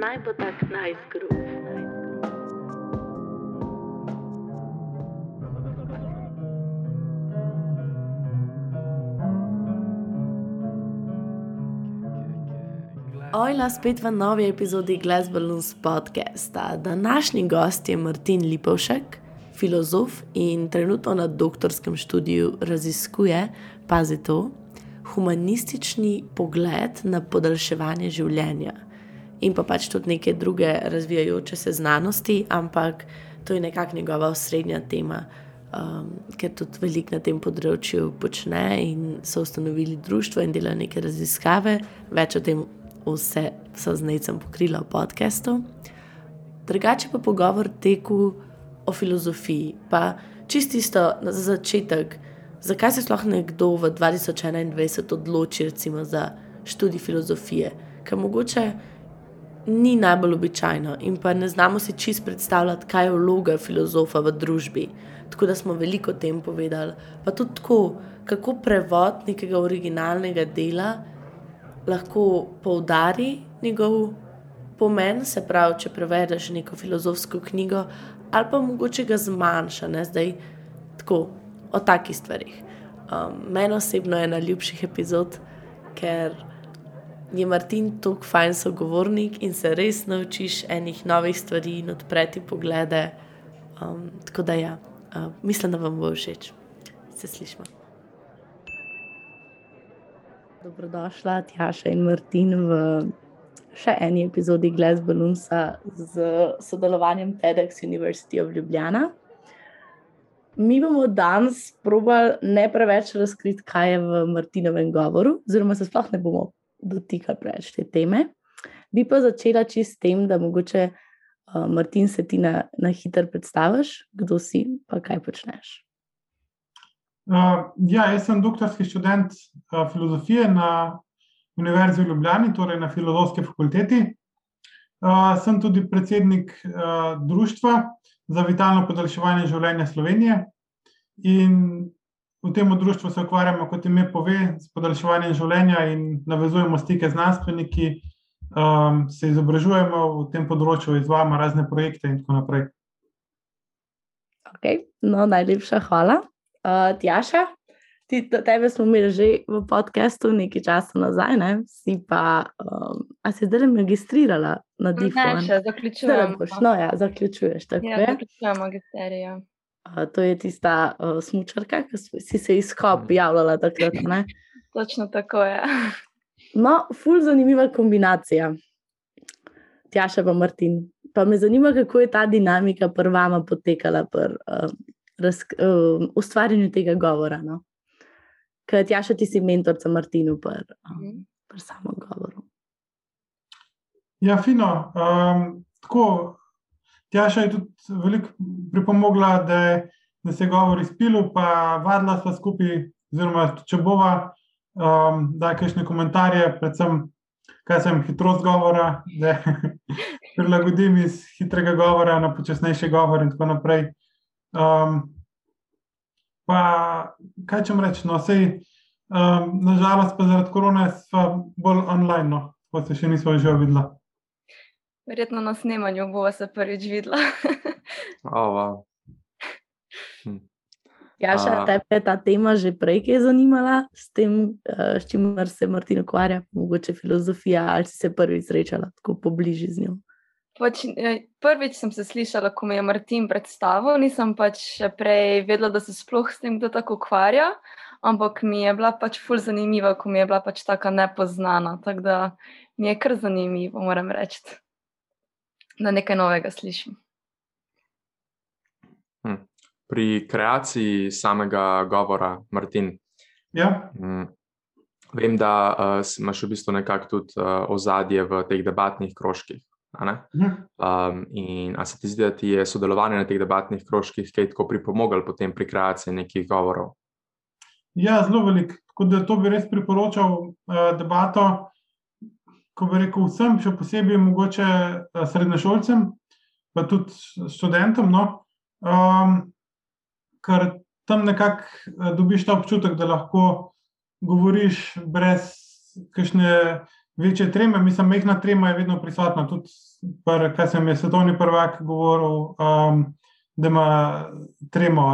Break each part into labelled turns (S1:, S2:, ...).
S1: naj bo tak najzgrub. Ojla spet v novi epizodi Glass Balloons podcasta. Današnji gost je Martin Lipovšek, filozof in trenutno na doktorskem študiju raziskuje, pazi to, humanistični pogled na podaljševanje življenja in pa pač tudi neke druge razvijajoče se znanosti, ampak to je nekako njegova osrednja tema, um, ker tudi veliko na tem področju počne in so ustanovili društvo in delajo neke raziskave. Več o tem vse so z necem pokrila v podkastu. Drugače pa pogovor teku o filozofiji, pa čisto za začetek. Zakaj se sploh nekdo v 2021 odloči recimo, za študij filozofije, ker mogoče ni najbolj običajno in pa ne znamo si čist predstavljati, kaj je vloga filozofa v družbi. Tako da smo veliko o tem povedali. Pa tudi tako, kako prevod nekega originalnega dela lahko poudari njegov pomen, se pravi, če prevedeš neko filozofsko knjigo, ali pa mogoče ga zmanjša, ne zdaj tako o takih stvarih. Um, Meni osebno je najljubših epizod, ker je Martin tako fajn sogovornik in se res naučiš enih novih stvari in odpreti poglede. Um, tako da ja, uh, mislim, da vam bo všeč. Se slišmo. Dobrodošla, Tjaša in Martin, v še eni epizodi Glass Balloonsa z sodelovanjem TEDx University of Ljubljana. Mi bomo danes probali ne preveč razkriti, kaj je v Martinovem govoru, oziroma se sploh ne bomo dotika preveč te teme. Bi pa začela čist s tem, da mogoče uh, Martin se ti na, na hitro predstaviš, kdo si in kaj počneš.
S2: Uh, ja, jaz sem doktorski študent uh, filozofije na Univerzi v Ljubljani, torej na filozofski fakulteti. Uh, sem tudi predsednik uh, Društva za vitalno podaljševanje življenja Slovenije. In v tem društvu se ukvarjamo, kot ime pove, s podaljševanjem življenja in navezujemo stike z znanstveniki, um, se izobražujemo v tem področju, izvajamo razne projekte in tako naprej.
S1: Okay. No, najlepša hvala. Uh, Tjaša, ti, tebe smo imeli že v podkastu nekaj časa nazaj, ne? si pa, um, a si zdaj magistrirala na DIF-u?
S3: Ne, še zaključujem.
S1: No, ja, zaključuješ tako.
S3: Ja, zaključujem magisterija.
S1: Uh, to je tista uh, smočarka, ki si se izkop mm. javljala takrat. Ne?
S3: Točno tako je.
S1: no, ful zanimiva kombinacija. Tjaša pa Martin. Pa me zanima, kako je ta dinamika prvama potekala pri uh, uh, ustvarjanju tega govora. No? Ker Tjaša ti si mentor za Martinu pri um, pr samem govoru.
S2: Ja, fino. Um, tako, Tjaša je tudi veliko pripomogla, da, da se je govor izpil, pa vadila sva skupaj, oziroma če bova, um, da je kakšne komentarje, predvsem, kaj sem hitrost govora, da prilagodim iz hitrega govora na počasnejši govor in tako naprej. Um, pa, kaj če reč, no, sej, um, nažalost, pa zaradi korone smo bolj online, no, pa se še nismo že videli.
S3: Verjetno na snemanju bo se prvič videla.
S4: oh, wow.
S1: hm. Ja, še tebe je ta tema že prej zanimala, s tem, eh, s čimer se Martin ukvarja, mogoče filozofija, ali si se prvič srečala tako pobliže z njo.
S3: Pač, eh, prvič sem se slišala, ko mi je Martin predstavil, nisem pač še prej vedela, da se sploh s tem kdo tako ukvarja, ampak mi je bila pač ful zanimiva, ko mi je bila pač tako nepoznana. Tako da mi je kar zanimivo, moram reči da nekaj novega slišim.
S4: Hm. Pri kreaciji samega govora, Martin.
S2: Ja.
S4: Hm. Vem, da uh, imaš v bistvu nekako tudi uh, ozadje v teh debatnih krožkih. Um, in ali se ti zdi, da ti je sodelovanje na teh debatnih krožkih kaj tako pripomoglo pri kreaciji nekih govorov?
S2: Ja, zelo veliko. Tako da to bi res priporočal uh, debato ko bi rekel, vsem, še posebej mogoče eh, srednješolcem, pa tudi študentom, no, um, ker tam nekako eh, dobiš ta občutek, da lahko govoriš brez kakšne večje treme, mislim, mehna trema je vedno prisotna. Tudi, kar sem je svetovni prvak govoril, um, da ima tremo,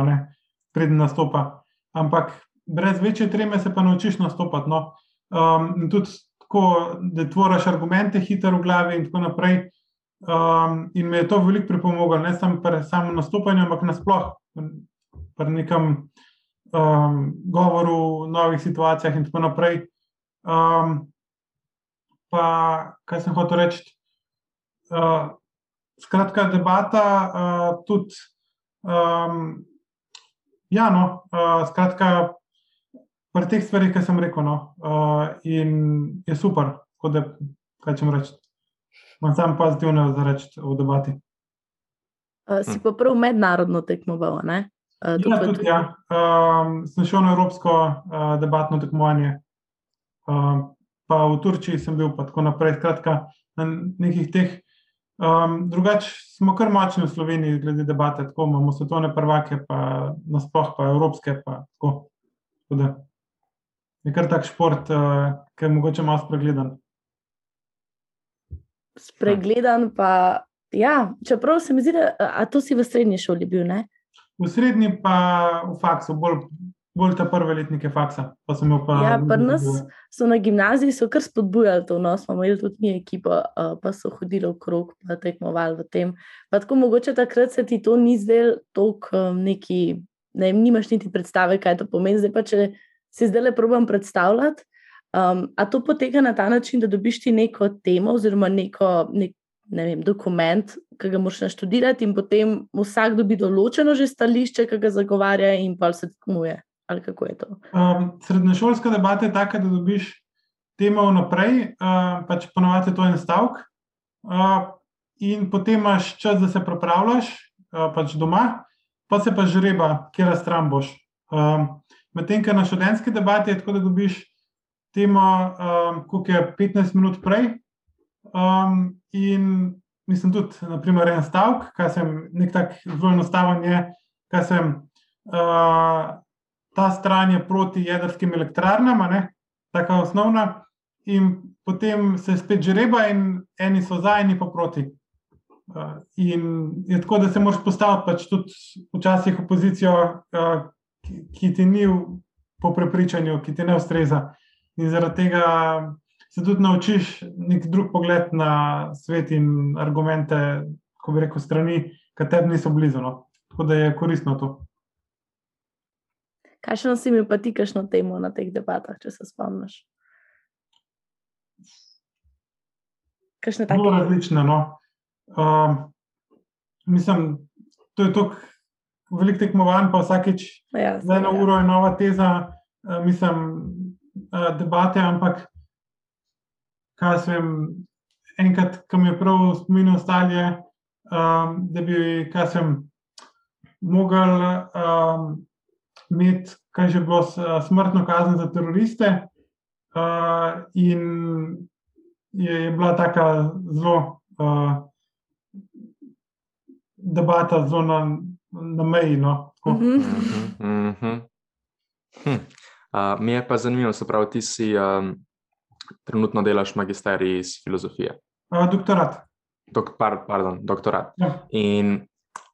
S2: preden nastopa. Ampak brez večje treme se pa naučiš nastopati. No. Um, tudi tako, da tvoriš argumente hitro v glavi in tako naprej. Um, in me je to veliko pripomoglo, ne samo pri samem nastopanju, ampak nasplošno pri nekem um, govoru, novih situacijah in tako naprej. Um, pa, kaj sem hotel reči? Uh, skratka, debata uh, tudi. Um, ja, no, uh, skratka, pri teh stvarih, ki sem rekel, no, uh, in je super, da kaj čem reči. Imam sam pozitivno za reči v debati.
S1: Uh, si pa prav mednarodno tekmoval, ne?
S2: Uh, ja, tudi, tudi... ja. Um, sem šel na evropsko uh, debatno tekmovanje, uh, pa v Turčiji sem bil, pa tako naprej. Skratka, na nekih teh. Um, drugače smo kar močni v Sloveniji, glede debate, tako imamo svetovne prvake, pa nasploh pa evropske. Pa, tako. Tako je kar tak šport, uh, ki je mogoče malo spregledan.
S1: Spregledan, pa ja, čeprav se mi zdi, da a to si v srednji šoli bil. Ne?
S2: V srednji, pa v faksu, bolj, bolj te prve letnike faksa.
S1: Ja, pri nas so na gimnaziji kar spodbujali to, no, smo imeli tudi mi ekipo, uh, pa so hodili v krog, pa tekmovali v tem. Pa tako mogoče takrat se ti to ni zdelo tako um, neki, ne nimaš niti predstave, kaj to pomeni. Zdaj pa če si zdaj le probam predstavljati. Um, a to poteka na ta način, da dobiš ti neko temo, oziroma neko, nek, ne vem, dokument, ki ga moraš naštudirati, in potem vsak dobi določeno že stališče, ki ga zagovarja, in pa se tekmuje. Ali kako je to?
S2: Um, srednješolska debata je taka, da dobiš temo vnaprej, uh, pač ponovadi to en stavek, uh, in potem imaš čas, da se pripravljaš, uh, pač doma, pa se pa žreba, kje stran boš. Um, Medtem, ker na študentski debati je tako, da dobiš temo, um, kot je 15 minut prej. Um, in mislim tudi, naprimer, en stavek, ki sem nek tak zelo enostaven, je, da sem uh, ta stran je proti jedrskim elektrarnam, tako osnovna, in potem se spet žreba, in eni so za, eni pa proti. Uh, in je tako, da se moraš postaviti pač tudi včasih opozicijo. Uh, ki ti ni po prepričanju, ki ti ne ustreza. In zaradi tega se tudi naučiš nek drug pogled na svet in argumente, ko bi rekel, strani, ki tebi niso blizu. No. Tako da je koristno to.
S1: Kaj še nosi mi pa ti, kakšno temo na teh debatah, če se spomniš?
S2: Zelo različne. No. Uh, mislim, to je to, veliko tekmovanj, pa vsakeč ja, za eno ja. uro je nova teza, uh, mislim, uh, debate. Ampak, kaj sem enkrat, ki mi je prav spominjal, stanje, um, da bi, kaj sem mogel um, imeti, kaj že bilo, smrtno kazen za teroriste. Uh, in je, je bila taka zelo. Uh, Debata zelo na, na meji. No. Uh -huh. uh -huh.
S4: hm. uh, mi je pa zanimivo, se pravi, ti si um, trenutno delaš magisterij iz filozofije.
S2: Uh, doktorat.
S4: Dok, par, pardon, doktorat. Ja. In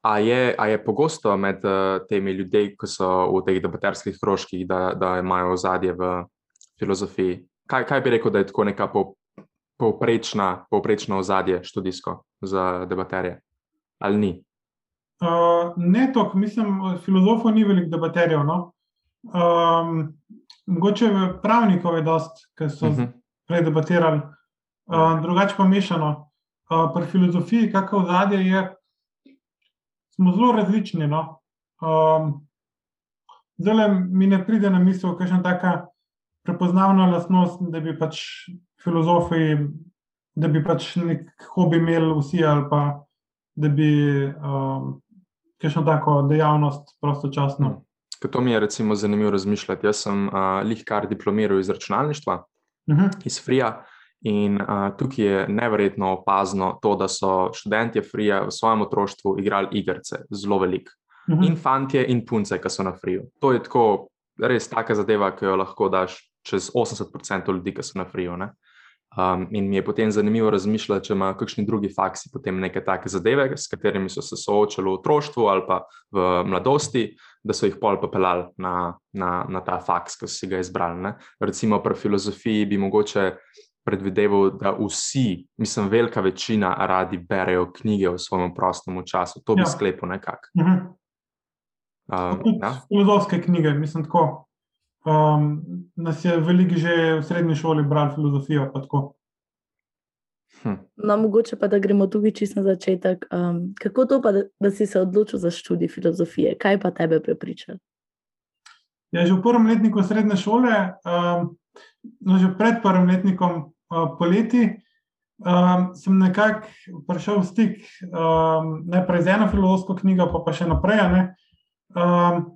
S4: a je, a je pogosto med uh, temi ljudmi, ki so v teh debaterskih krožkih, da, da imajo ozadje v filozofiji? Kaj, kaj bi rekel, da je tako neka po, povprečna, povprečno ozadje študijsko za debaterje? Ali ni?
S2: Uh, ne toliko, mislim, filozofov ni veliko debaterjev. No? Um, mogoče pravnikov je dost, ki so uh mhm. -huh. prej debatirali, uh, drugače pa mešano. Uh, pri filozofiji, kakor v zadnje je, smo zelo različni. No? Um, Zdaj mi ne pride na misel, kakšna taka prepoznavna lastnost, da bi pač filozofi, da bi pač nek hobi imeli vsi ali pa da bi um, kakšno tako dejavnost prostočasno.
S4: Hmm. To mi je recimo zanimivo razmišljati. Jaz sem uh, lihkar diplomiral iz računalništva, uh mhm. -huh. iz Frija. In uh, tukaj je neverjetno opazno to, da so študenti Frija v svojem otroštvu igrali igrice, zelo velik. Uh mhm. -huh. In fantje, in punce, ki so na Friju. To je tako, res taka zadeva, ki jo lahko daš čez 80% ljudi, ki so na Friju. Um, in mi je potem zanimivo razmišljati, če ima kakšni drugi faksi potem neke take zadeve, s katerimi so se soočali v otroštvu ali pa v mladosti, da so jih pol popeljali na, na, na ta faks, ki si ga izbrali. Ne? Recimo pri filozofiji bi mogoče predvideval, da vsi, mislim, velika večina radi berejo knjige v svojem prostem času. To bi ja. sklepal nekako.
S2: Mhm. Um, ja? Filozofske knjige, mislim tako. Um, nas je veliko že v srednji šoli brali filozofijo.
S1: Hm. No, mogoče pa da gremo tukaj čisto na začetek. Um, kako to, pa, da, da si se odločil za študij filozofije? Kaj pa tebe prepriča?
S2: Ja, že v prvem letniku srednje šole, um, no, že pred prvim letnikom uh, poleti, um, sem nekako prišel v stik um, najprej z eno filozofsko knjigo, pa, pa še naprej. Um,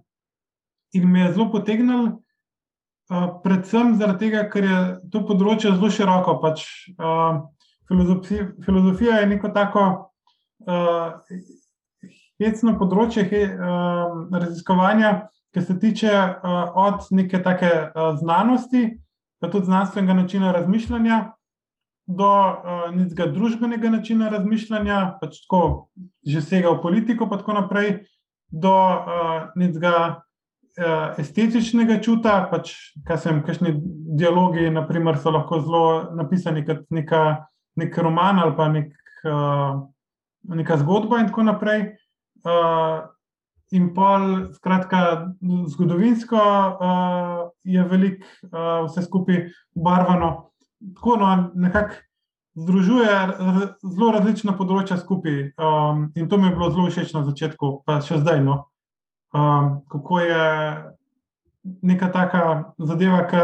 S2: in me je zelo potegnil predvsem zaradi tega, ker je to področje zelo široko. Pač, uh, filozofija, filozofija je neko tako uh, hecno področje he, uh, raziskovanja, ki se tiče uh, od neke take uh, znanosti, pa tudi znanstvenega načina razmišljanja. Do uh, nekega družbenega načina razmišljanja, pač tako, že sega v politiko, pa tako naprej, do uh, nekega uh, estetičnega čuta, pač, kaj sem, kakšni dialogi, naprimer, so lahko zelo napisani kot neka, nek roman ali pa nek, uh, neka zgodba, in tako naprej. Uh, in pol, skratka, zgodovinsko uh, je veliko uh, vse skupaj barvano. Tako no, nekako. Združuje zelo različna področja skupaj, um, in to mi je bilo zelo všeč na začetku, pa še zdaj. No. Um, kako je neka taka zadeva, ki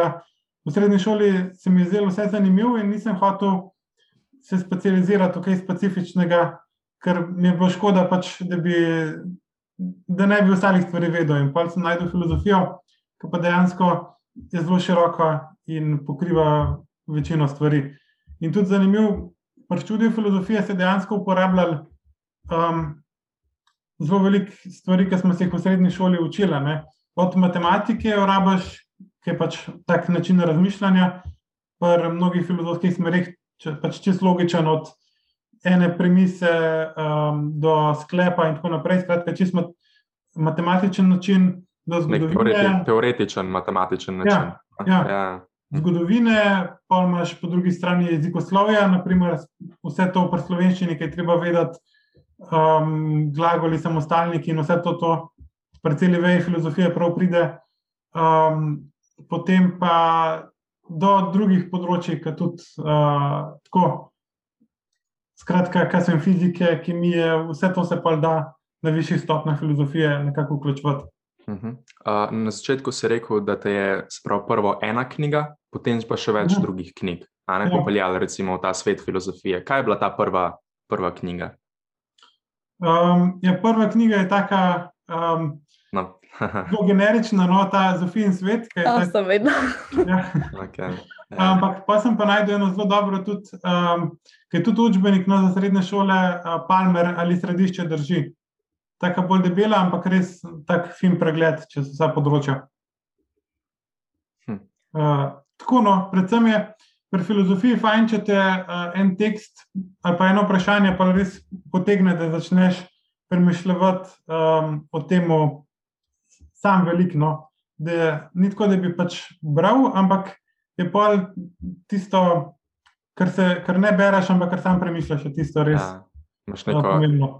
S2: v srednji šoli se mi je zdelo vse zanimivo, in nisem hotel se specializirati v kaj specifičnega, ker mi je bilo škoda, pač, da, bi, da ne bi ostalih stvari vedel. In pa sem najdel filozofijo, ki pa dejansko je zelo široka in pokriva večino stvari. In tudi zanimivo, pri študiju filozofije se dejansko uporabljali. Um, zelo veliko stvari, ki smo se jih v srednji šoli učili. Ne? Od matematike, rabaš, ki je pač tak način razmišljanja, pri mnogih filozofskih smerih, če pač čist logičen, od ene premise um, do sklepa in tako naprej. Skratka, čist mat matematičen način do zgodovine.
S4: Teoreti teoretičen matematičen način.
S2: Ja, ja. ja. Zgodovine, pa imaš po drugi strani jezikoslovja, naprimer, vse to v slovenščini, ki je treba vedeti um, glagoli, samostalniki in vse to, to pri celi veji filozofije, prav pride. Um, potem pa do drugih področji, ki tudi uh, tako. Skratka, kaj sem fizike, kemije, vse to se pa da na višjih stopnjah filozofije nekako vključevati.
S4: Uh -huh. uh, na začetku si rekel, da te je spravo prvo ena knjiga, potem pa še več uh -huh. drugih knjig, a ne ja. popeljali recimo v ta svet filozofije. Kaj je bila ta prva, prva knjiga?
S2: Um, ja, prva knjiga je tako um, no. generična, no, ta Zofijin svet.
S1: Ja, sem vedno.
S2: ja. okay. ja. Ampak pa sem pa najdel eno zelo dobro, tudi, um, ki je tudi učbenik no, za srednje šole, uh, Palmer ali središče drži. Tako bolj debela, ampak res tak film pregled čez vsa področja. Hm. Uh, tako no, predvsem je pri filozofiji fajn, če te uh, en tekst ali pa eno vprašanje pa res potegne, da začneš premišljati um, o tem, sam veliko. No? Ni tako, da bi pač bral, ampak je pa tisto, kar, se, kar ne bereš, ampak kar sam premišljaš, je tisto res. Ja,
S4: imaš neko pomembno.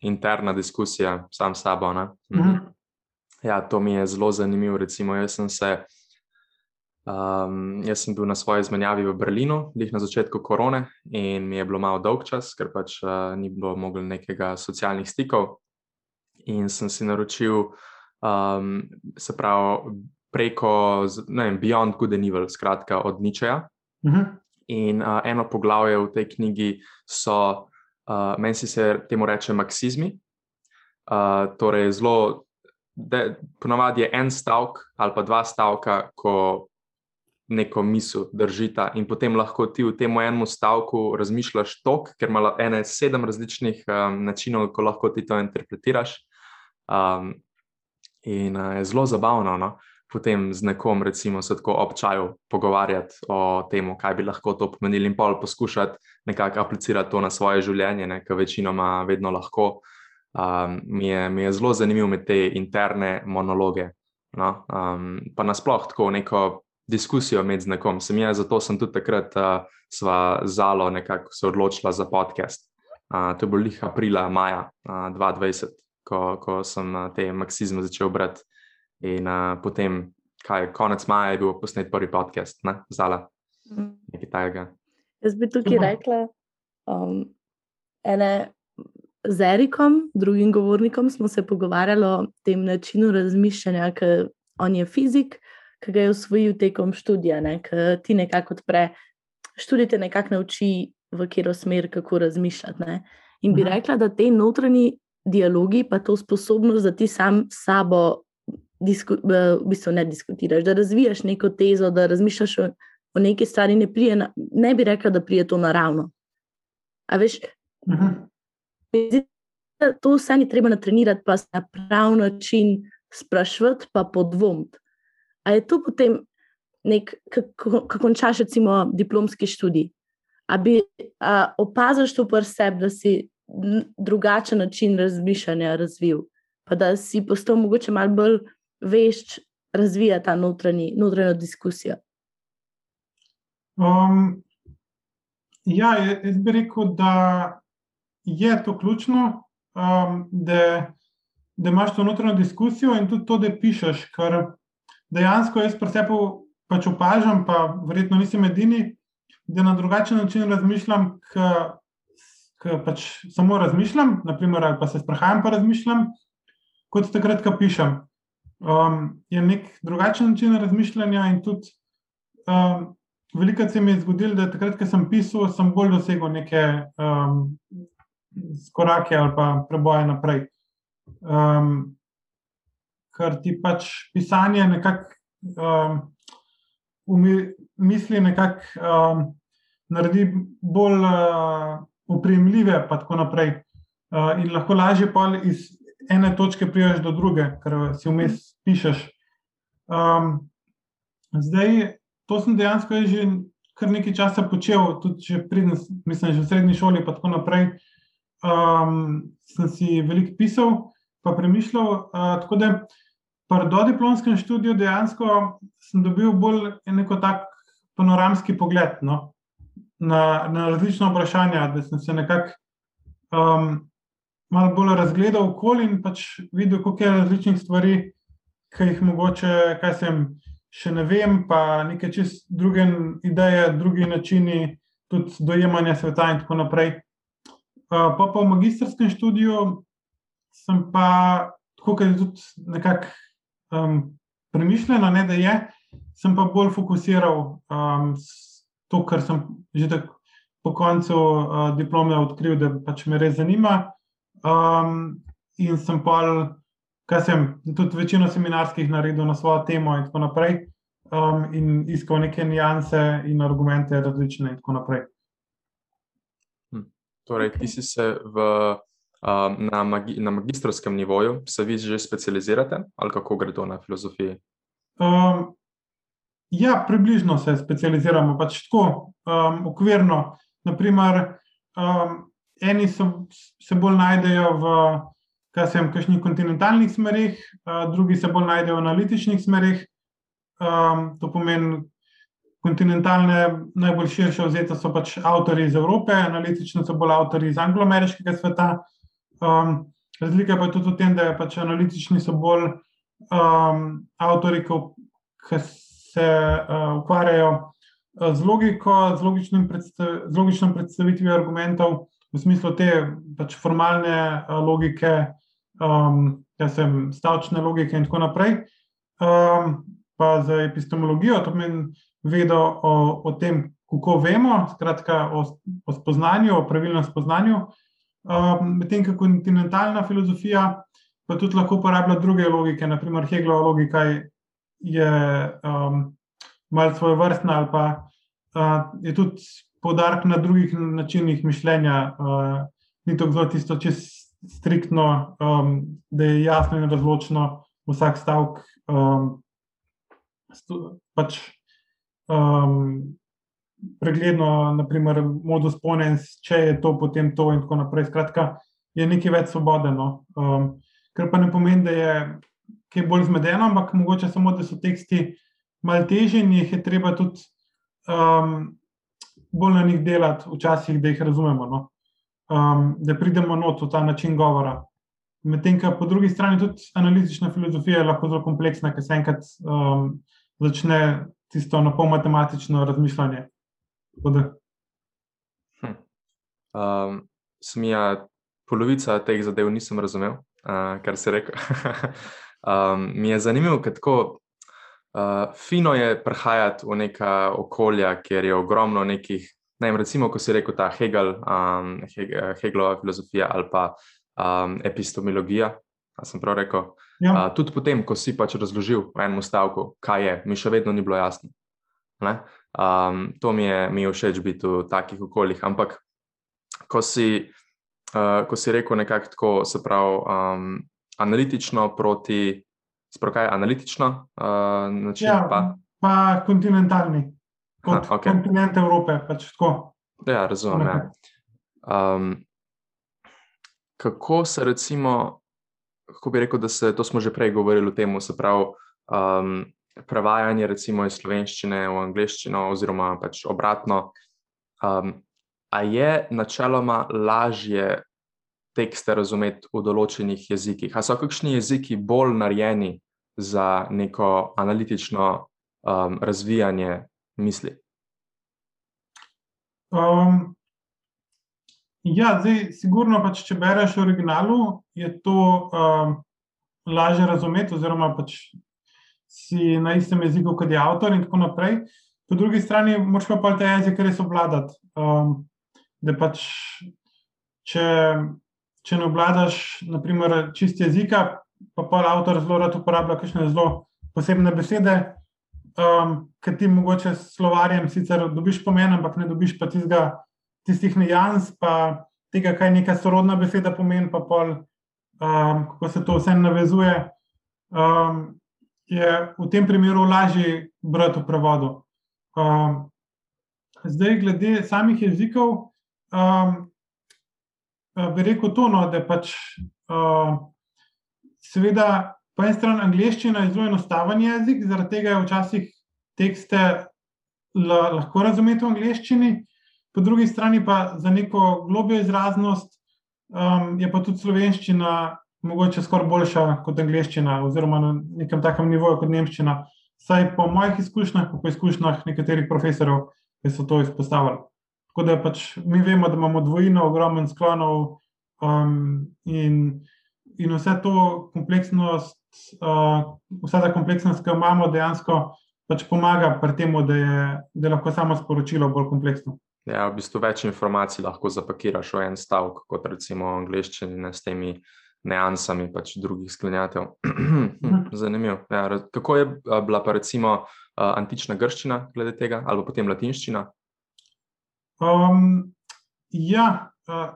S4: interna diskusija sam s sabo. Mhm. Mhm. Ja, to mi je zelo zanimivo. Recimo, jaz sem se. Um, jaz sem bil na svoji izmenjavi v Berlinu, lih na začetku korone, in mi je bilo malo dolg čas, ker pač uh, ni bilo moglo nekega socialnih stikov. In sem si naročil, um, se pravi, preko vem, Beyond Good and Evil, skratka od Ničeja. Uh mhm. -huh. In uh, eno poglavje v tej knjigi so, uh, meni se temu reče, maksizmi. Uh, torej, zelo, ponovadi je en stavek ali pa dva stavka, ko neko misel držita, in potem lahko ti v tem enem stavku razmišljaš tok, ker ima ene sedem različnih um, načinov, kako lahko ti to interpretiraš. Um, in uh, je zelo zabavno. No? potem z nekom, recimo, se tako občajo pogovarjati o tem, kaj bi lahko to pomenilo, in pol poskušati nekako aplicirati to na svoje življenje, kar večinoma vedno lahko. Um, mi, je, mi je zelo zanimivo med te interne monologe. No? Um, pa nasplošno tako neko diskusijo med nekom. Sem jaz, zato sem tudi takrat uh, sva zalo nekako se odločila za podcast. Uh, to je bilo lih aprila, maja uh, 2020, ko, ko sem uh, te maksizme začel brati. In uh, potem, kaj, konec maja je bil posnet prvi podcast, ne? zala. Mhm. Nekaj tajega.
S1: Jaz bi tukaj rekla, um, ene, z Erikom, drugim govornikom, smo se pogovarjali o tem načinu razmišljanja, ker on je fizik, ki ga je usvojil tekom študija, ne, ki ti nekako odpre, študij te nekako nauči, v katero smer, kako razmišljati. Ne. In bi rekla, da te notranji dialogi, pa to sposobnost, da ti sam s sabo disku, v bistvu ne diskutiraš, da razvijaš neko tezo, da razmišljaš o, o neki stvari, ne, prije, ne bi rekla, da prije to naravno. A veš, uh mhm. to vse ni treba natrenirati, pa se na prav način sprašvati, pa podvomiti. A je to potem nek, kako končaš, recimo, diplomski študij? A bi opaziš to pri sebi, da si drugačen način razmišljanja razvil, pa da si postal mogoče malo bolj vešč razvijati ta notranji, notranjo diskusijo?
S2: Um, ja, jaz bi rekel, da je to ključno, um, da, da imaš to notranjo diskusijo in tudi to, da pišeš. Ker dejansko jaz pri sebi pač opažam, pa verjetno nisem edini, da na drugačen način razmišljam, ker pač samo razmišljam, naprimer, ali pa se sprehajam, pa razmišljam, kot takrat, ko pišem um, je nek drugačen način razmišljanja. In tudi um, veliko se mi je zgodilo, da takrat, ko sem pisal, sem bolj dosegel neke um, korake ali pa preboje naprej. Um, ker ti pač pisanje nekako um, misli, nekako um, naredi bolj uh, upremljive, pa tako naprej. Uh, in lahko lažje iz ene točke priješ do druge, ker si vmes pišeš. Um, zdaj, to sem dejansko že kar nekaj časa počel, tudi če pridem, mislim, že v srednji šoli, pa tako naprej. Um, sem si veliko pisal, pa premišljal. Uh, tako da, pri dodiplomskem študiju dejansko sem dobil bolj neko tak panoramski pogled no, na, na različna vprašanja, da sem se nekako. Um, malo bolj razgledal okolje in pač videl, koliko je različnih stvari, ki jih mogoče, kaj sem še ne vem, pa neke čist druge ideje, drugi načini tudi dojemanja sveta in tako naprej. Pa pa v magistrskem študiju sem pa, tako kot je tudi nekako um, premišljeno, ne, da je, sem pa bolj fokusiral um, to, kar sem že tako. Po koncu uh, diplome odkril, da pač me res zanima, Um, in sem pa, kaj sem, tudi večino seminarskih naredil na svojo temo, in tako naprej, um, in iskal neke nianse in argumente različne, in tako naprej.
S4: Hm. Torej, ti si se v, na, magi, na magistrskem nivoju, se vi že specializirate, ali kako gre to na filozofiji?
S2: Um, ja, približno se specializiramo, pač tako, um, okvirno. Naprimer, um, eni so, se bolj najdejo v kakšnih kontinentalnih smerih, drugi se bolj najdejo v analitičnih smerih. Um, to pomeni, kontinentalne, najbolj širše vzete so pač avtori iz Evrope, analitične so bolj avtori iz angloameriškega sveta. Um, razlika pa je tudi v tem, da pač analitični so bolj um, avtori, ki se uh, ukvarjajo z logiko, z, predstav, z logično predstavitvijo argumentov v smislu te pač formalne uh, logike, um, ja sem, stavčne logike in tako naprej. Um, pa za epistemologijo, to pomeni vedo o, o tem, kako vemo, skratka o, o spoznanju, o pravilnem spoznanju. Um, Medtem ko kontinentalna filozofija pa tudi lahko uporablja druge logike, naprimer Hegelova logika je um, malce svoje vrstna ali pa uh, je tudi poudarek na drugih načinih mišljenja, uh, ni to zelo tisto, če je striktno, um, da je jasno in razločno vsak stavek, um, pač, um, pregledno, naprimer, modus ponens, če je to potem to in tako naprej. Skratka, je nekaj več svobodeno. Um, kar pa ne pomeni, da je kaj bolj zmedeno, ampak mogoče samo, da so teksti malo težji in jih je treba tudi um, bolj na njih delati, včasih, da jih razumemo, no? um, da pridemo not v ta način govora. Medtem, ko po drugi strani tudi analitična filozofija je lahko zelo kompleksna, ker se enkrat um, začne tisto na pol matematično razmišljanje. Hm.
S4: Um, smija, polovica teh zadev nisem razumel, uh, kar se reče. um, mi je zanimivo, kako uh, fino je prihajati v neka okolja, kjer je ogromno nekih. Ne, recimo, ko si rekel ta Hegel, um, Hegelova filozofija ali pa um, epistemologija. Sem prav rekel. Ja. Uh, tudi potem, ko si pač razložil v enem stavku, kaj je, mi še vedno ni bilo jasno. Um, to mi je, mi je všeč biti v takih okoljih. Ampak, ko si, uh, ko si rekel nekako tako, se pravi, um, analitično proti, sprokaj analitično uh, način.
S2: Ja, pa? pa kontinentalni, kot Aha, okay. kontinent Evrope. Pač
S4: ja, razumem. Ja. Um, kako se recimo, kako bi rekel, da se, to smo že prej govorili o tem, se pravi. Um, prevajanje recimo iz slovenščine v angliščino, oziroma pač obratno. Um, a je načeloma lažje tekste razumeti v določenih jezikih? A so kakšni jeziki bolj narejeni za neko analitično um, razvijanje misli?
S2: Um, ja, zdaj, sigurno, pač, če bereš v originalu, je to um, lažje razumeti, oziroma pač si na istem jeziku kot je avtor, in tako naprej. Po drugi strani, moraš pa ta jezik res obvladati. Um, da pač, če, če ne obvladaš, naprimer, čist jezika, pa pa avtor zelo rad uporablja kakšne zelo posebne besede, um, ki ti mogoče s slovarjem sicer dobiš pomen, ampak ne dobiš pa tistega, tistih nejans, pa tega, kaj neka sorodna beseda pomeni, pa pol, um, kako se to vse navezuje. Um, je v tem primeru lažje brati v prevodu. Um, zdaj, glede samih jezikov, um, bi rekel to, no, da pač, um, seveda, po eni strani angliščina je zelo enostaven jezik, zaradi tega je včasih tekste lahko razumeti v angliščini, po drugi strani pa za neko globjo izraznost um, je pa tudi slovenščina mogoče skoraj boljša kot angliščina, oziroma na nekem takem nivoju kot nemščina. Saj po mojih izkušnjah, po izkušnjah nekaterih profesorjev, ki so to izpostavili. Tako da pač mi vemo, da imamo dvojino, ogromno sklonov um, in, in vse to kompleksnost, uh, vsa ta kompleksnost, ki jo imamo, dejansko pač pomaga pri tem, da, da je lahko samo sporočilo bolj kompleksno.
S4: Ja, v bistvu več informacij lahko zapakiraš v en stavek, kot recimo v angliščini s temi neansami pač drugih sklenjatev. Mhm. Zanimivo. Ja, kako je bila pa recimo antična grščina glede tega, ali potem latinščina?
S2: Um, ja, uh,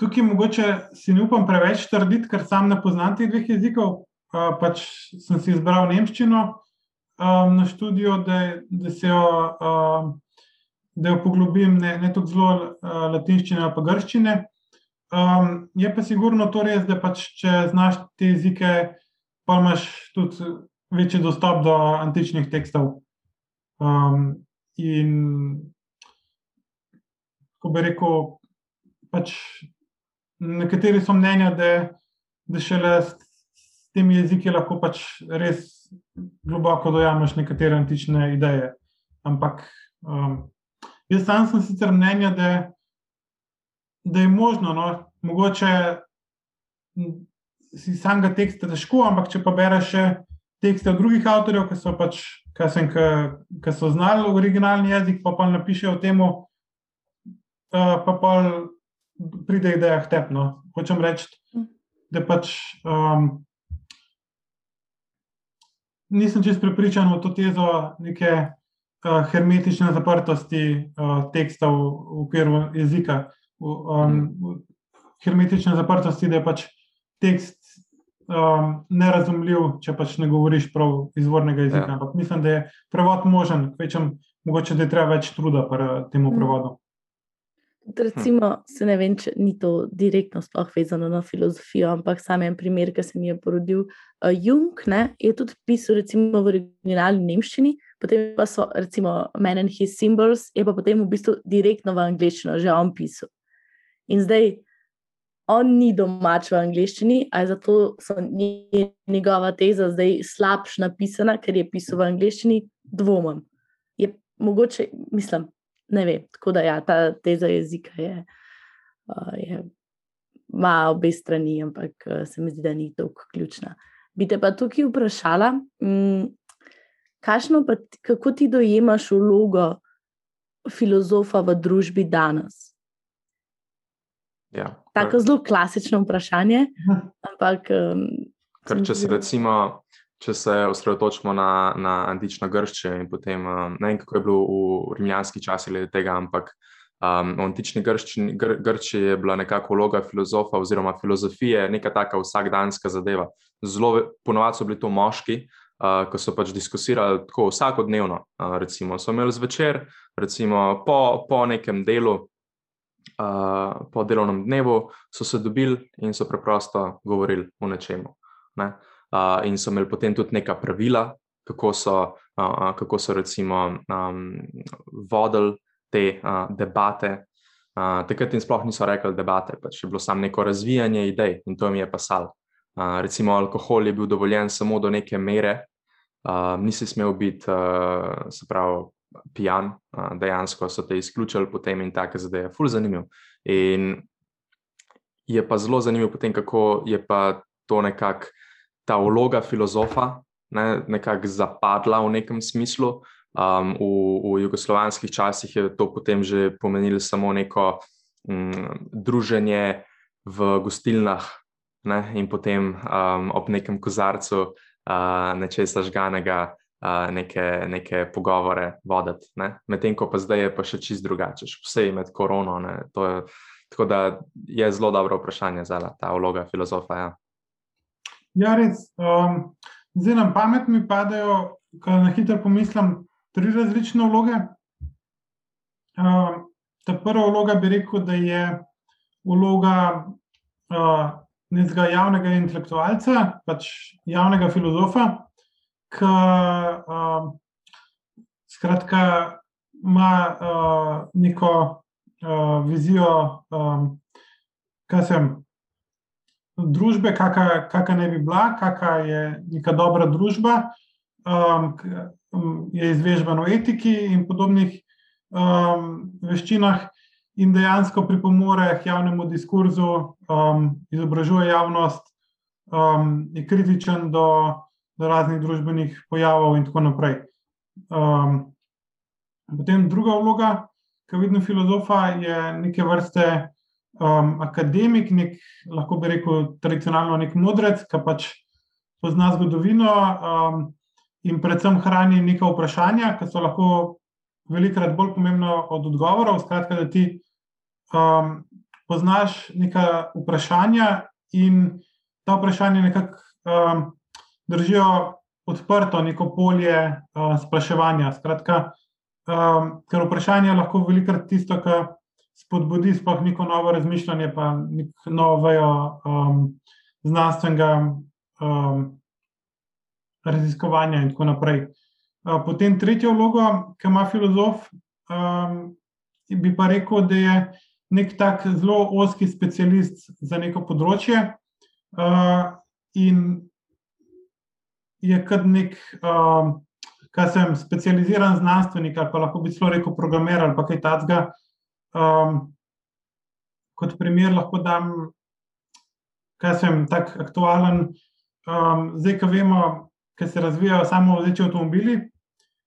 S2: tukaj mogoče si ne upam preveč trditi, ker sam ne poznam teh dveh jezikov. Uh, pač sem si izbral nemščino um, na študijo, da, da se jo. Uh, Da jo poglobim, ne, ne tako zelo uh, latinščine, pa grščine. Um, je pa sigurno to res, da pač, če znaš te jezike, pa imaš tudi večji dostop do antičnih tekstov. Um, in ko bi rekel, pač nekateri so mnenja, da, da šele s temi jeziki lahko pač res globoko dojameš nekatere antične ideje. Ampak um, jaz sam sem sicer mnenja, da da je možno, no, mogoče si samega teksta težko, ampak če pa bereš še tekste od drugih avtorjev, ki so pač, ki sem, ki, so znali originalni jezik, pa pa napišejo temu, pa pa pride ideja k tepno. Hočem reči, da pač. Um, Nisem čest prepričan v to tezo neke uh, hermetične zaprtosti uh, tekstov v okviru jezika um, hermetične zaprtosti, da je pač tekst um, nerazumljiv, če pač ne govoriš prav izvornega jezika. Ja. Ampak mislim, da je prevod možen, kvečem, mogoče da je treba več truda pri tem mm. prevodu.
S1: Recimo, se ne vem, če ni to direktno sploh vezano na filozofijo, ampak sam en primer, ki se mi je porodil. Uh, Jung ne, je tudi pisal recimo, v originalni nemščini, potem pa so recimo Men and His Symbols, je pa potem v bistvu direktno v angleščino že on pisal. In zdaj on ni domač v angleščini, ali zato so njegova teza zdaj slabša napisana, ker je pisal v angleščini, dvomim. Je mogoče, mislim, ne vem. Tako da ja, ta teza jezika je. Uh, je Ma obe strani, ampak se mi zdi, da ni tako ključna. Bi te pa tukaj vprašala, mm, pa, kako ti dojemaš vlogo filozofa v družbi danes?
S4: Ja,
S1: Tako zelo klasično vprašanje. Ampak, um,
S4: kar, če se recimo. Če se osredotočimo na, na antično Grčijo in potem um, ne vem, kako je bilo v rimljanski časi glede tega, ampak um, v antični Gr Grčiji je bila nekako vloga filozofa oziroma filozofije neka taka vsakdanska zadeva. Zelo ponovadi so bili to moški, uh, ki so pač diskusirali tako vsakodnevno. Uh, recimo so imeli zvečer, recimo po, po nekem delu, uh, po delovnem dnevu, so se dobili in so preprosto govorili o nečemu. Ne? Uh, in so imeli potem tudi neka pravila, kako so, uh, kako so recimo um, vodili te uh, debate. Uh, takrat jim sploh niso rekli debate, pač je bilo samo neko razvijanje idej in to jim je pasal. Uh, recimo, alkohol je bil dovoljen samo do neke mere, uh, nisi smel biti, uh, se pravi, pijan, dejansko so te izključili potem in tako zadeve. Ful zanimiv. In je pa zelo zanimivo potem, kako je pa to nekako ta vloga filozofa ne, nekako zapadla v nekem smislu. Um, v, v jugoslovanskih časih je to potem že pomenilo samo neko um, druženje v gostilnah ne, in potem um, ob nekem kozarcu uh, nečesa žganega neke, neke pogovore voditi. Ne? Medtem ko pa zdaj je pa še čist drugače, vse med korono. Je, tako da je zelo dobro vprašanje za ta vloga filozofa. Ja,
S2: ja res. Um, zdaj nam pamet mi padajo, ko na hitro pomislim, tri različne vloge. Um, ta prva vloga bi rekel, da je vloga. Uh, Nekega javnega intelektualca, pač javnega filozofa, uh, skratka, ima uh, neko uh, vizijo, um, kaj sem. Družbe, kakšna ne bi bila, kakšna je neka dobra družba, um, je izvežbena v etiki in podobnih um, veščinah, in dejansko pripomore k javnemu diskurzu, um, izobražuje javnost, um, je kritičen do do raznih družbenih pojavov, in tako naprej. Um, potem druga vloga, ki vidno filozofa, je neke vrste um, akademik, nek, lahko bi rekel, tradicionalno nek modrec, ki pač pozna zgodovino um, in predvsem hrani neka vprašanja, ki so lahko velikrat bolj pomembna od odgovorov. Skratka, da ti um, poznaš neka vprašanja in ta vprašanja nekako. Um, držijo odprto neko polje uh, spraševanja. Skratka, um, ker vprašanje je lahko velikrat tisto, kar spodbudi sploh neko novo razmišljanje, pa neko novo um, znanstvenega um, raziskovanja in tako naprej. Uh, potem tretjo vlogo, ki ima filozof, um, bi pa rekel, da je nek tak zelo oski specialist za neko področje. Uh, in je kot nek, um, kaj sem, specializiran znanstvenik, ali pa lahko bi celo rekel programer ali kaj takega. Um, kot primer lahko dam, kaj sem, tako aktualen. Um, zdaj, ko vemo, kaj se razvijajo samo vzeči avtomobili,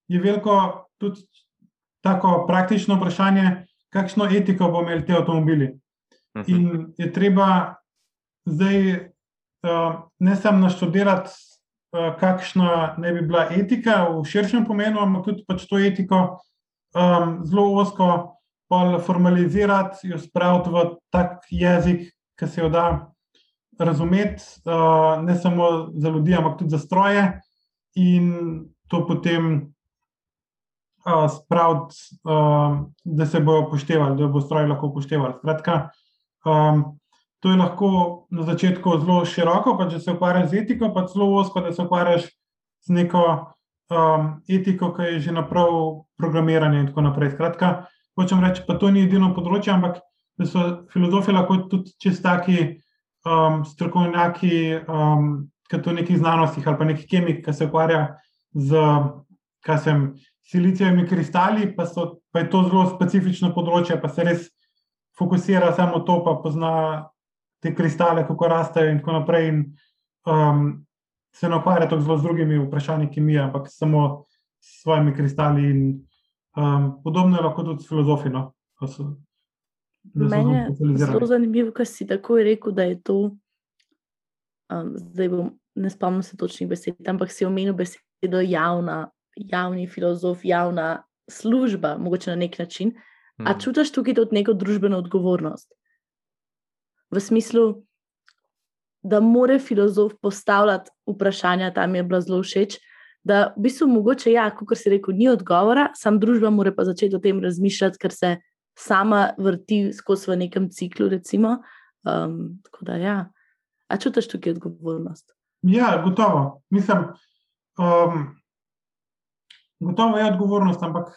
S2: je veliko tudi tako praktično vprašanje, kakšno etiko bomo imeli te avtomobili. Mhm. In je treba zdaj uh, ne samo naštudirati kakšna ne bi bila etika v širšem pomenu, ampak tudi pač to etiko um, zelo osko formalizirati, jo spraviti v tak jezik, ki se jo da razumeti, uh, ne samo za ljudi, ampak tudi za stroje, in to potem uh, spraviti, uh, da se bojo upoštevali, da bo stroj lahko upošteval. Skratka, um, to je lahko na začetku zelo široko, pa če se ukvarjaš z etiko, pa zelo osko, da se ukvarjaš z neko um, etiko, ki je že naprav programiranje in tako naprej. Skratka, hočem reči, pa to ni edino področje, ampak da so filozofi lahko tudi čistaki um, strokovnjaki, um, ki to neki znanostih ali pa neki kemik, ki se ukvarja z, kaj sem, silicijevimi kristali, pa, so, pa je to zelo specifično področje, pa se res fokusira samo to, pa pozna te kristale, kako rastejo in tako naprej. In, um, se ne ukvarja tako zelo z drugimi vprašanji kemije, ampak samo s svojimi kristali. In, um, podobno je lahko tudi s filozofijo. No?
S1: Meni je zelo zanimivo, kar si tako rekel, da je to. Um, zdaj bom, ne spomnim se točnih besed, ampak si omenil besedo javna, javni filozof, javna služba, mogoče na nek način. Hmm. A mhm. čutiš tukaj tudi neko družbeno odgovornost? V smislu, da more filozof postavljati vprašanja, tam je bilo zelo všeč. Da, v bistvu, mogoče, ja, kot si rekel, ni odgovora, sam družba mora pa začeti o tem razmišljati, ker se sama vrti skozi v nekem ciklu. Recimo. Um, tako da, ja. a čutiš tukaj odgovornost?
S2: Ja, gotovo. Mislim, um, gotovo je odgovornost, ampak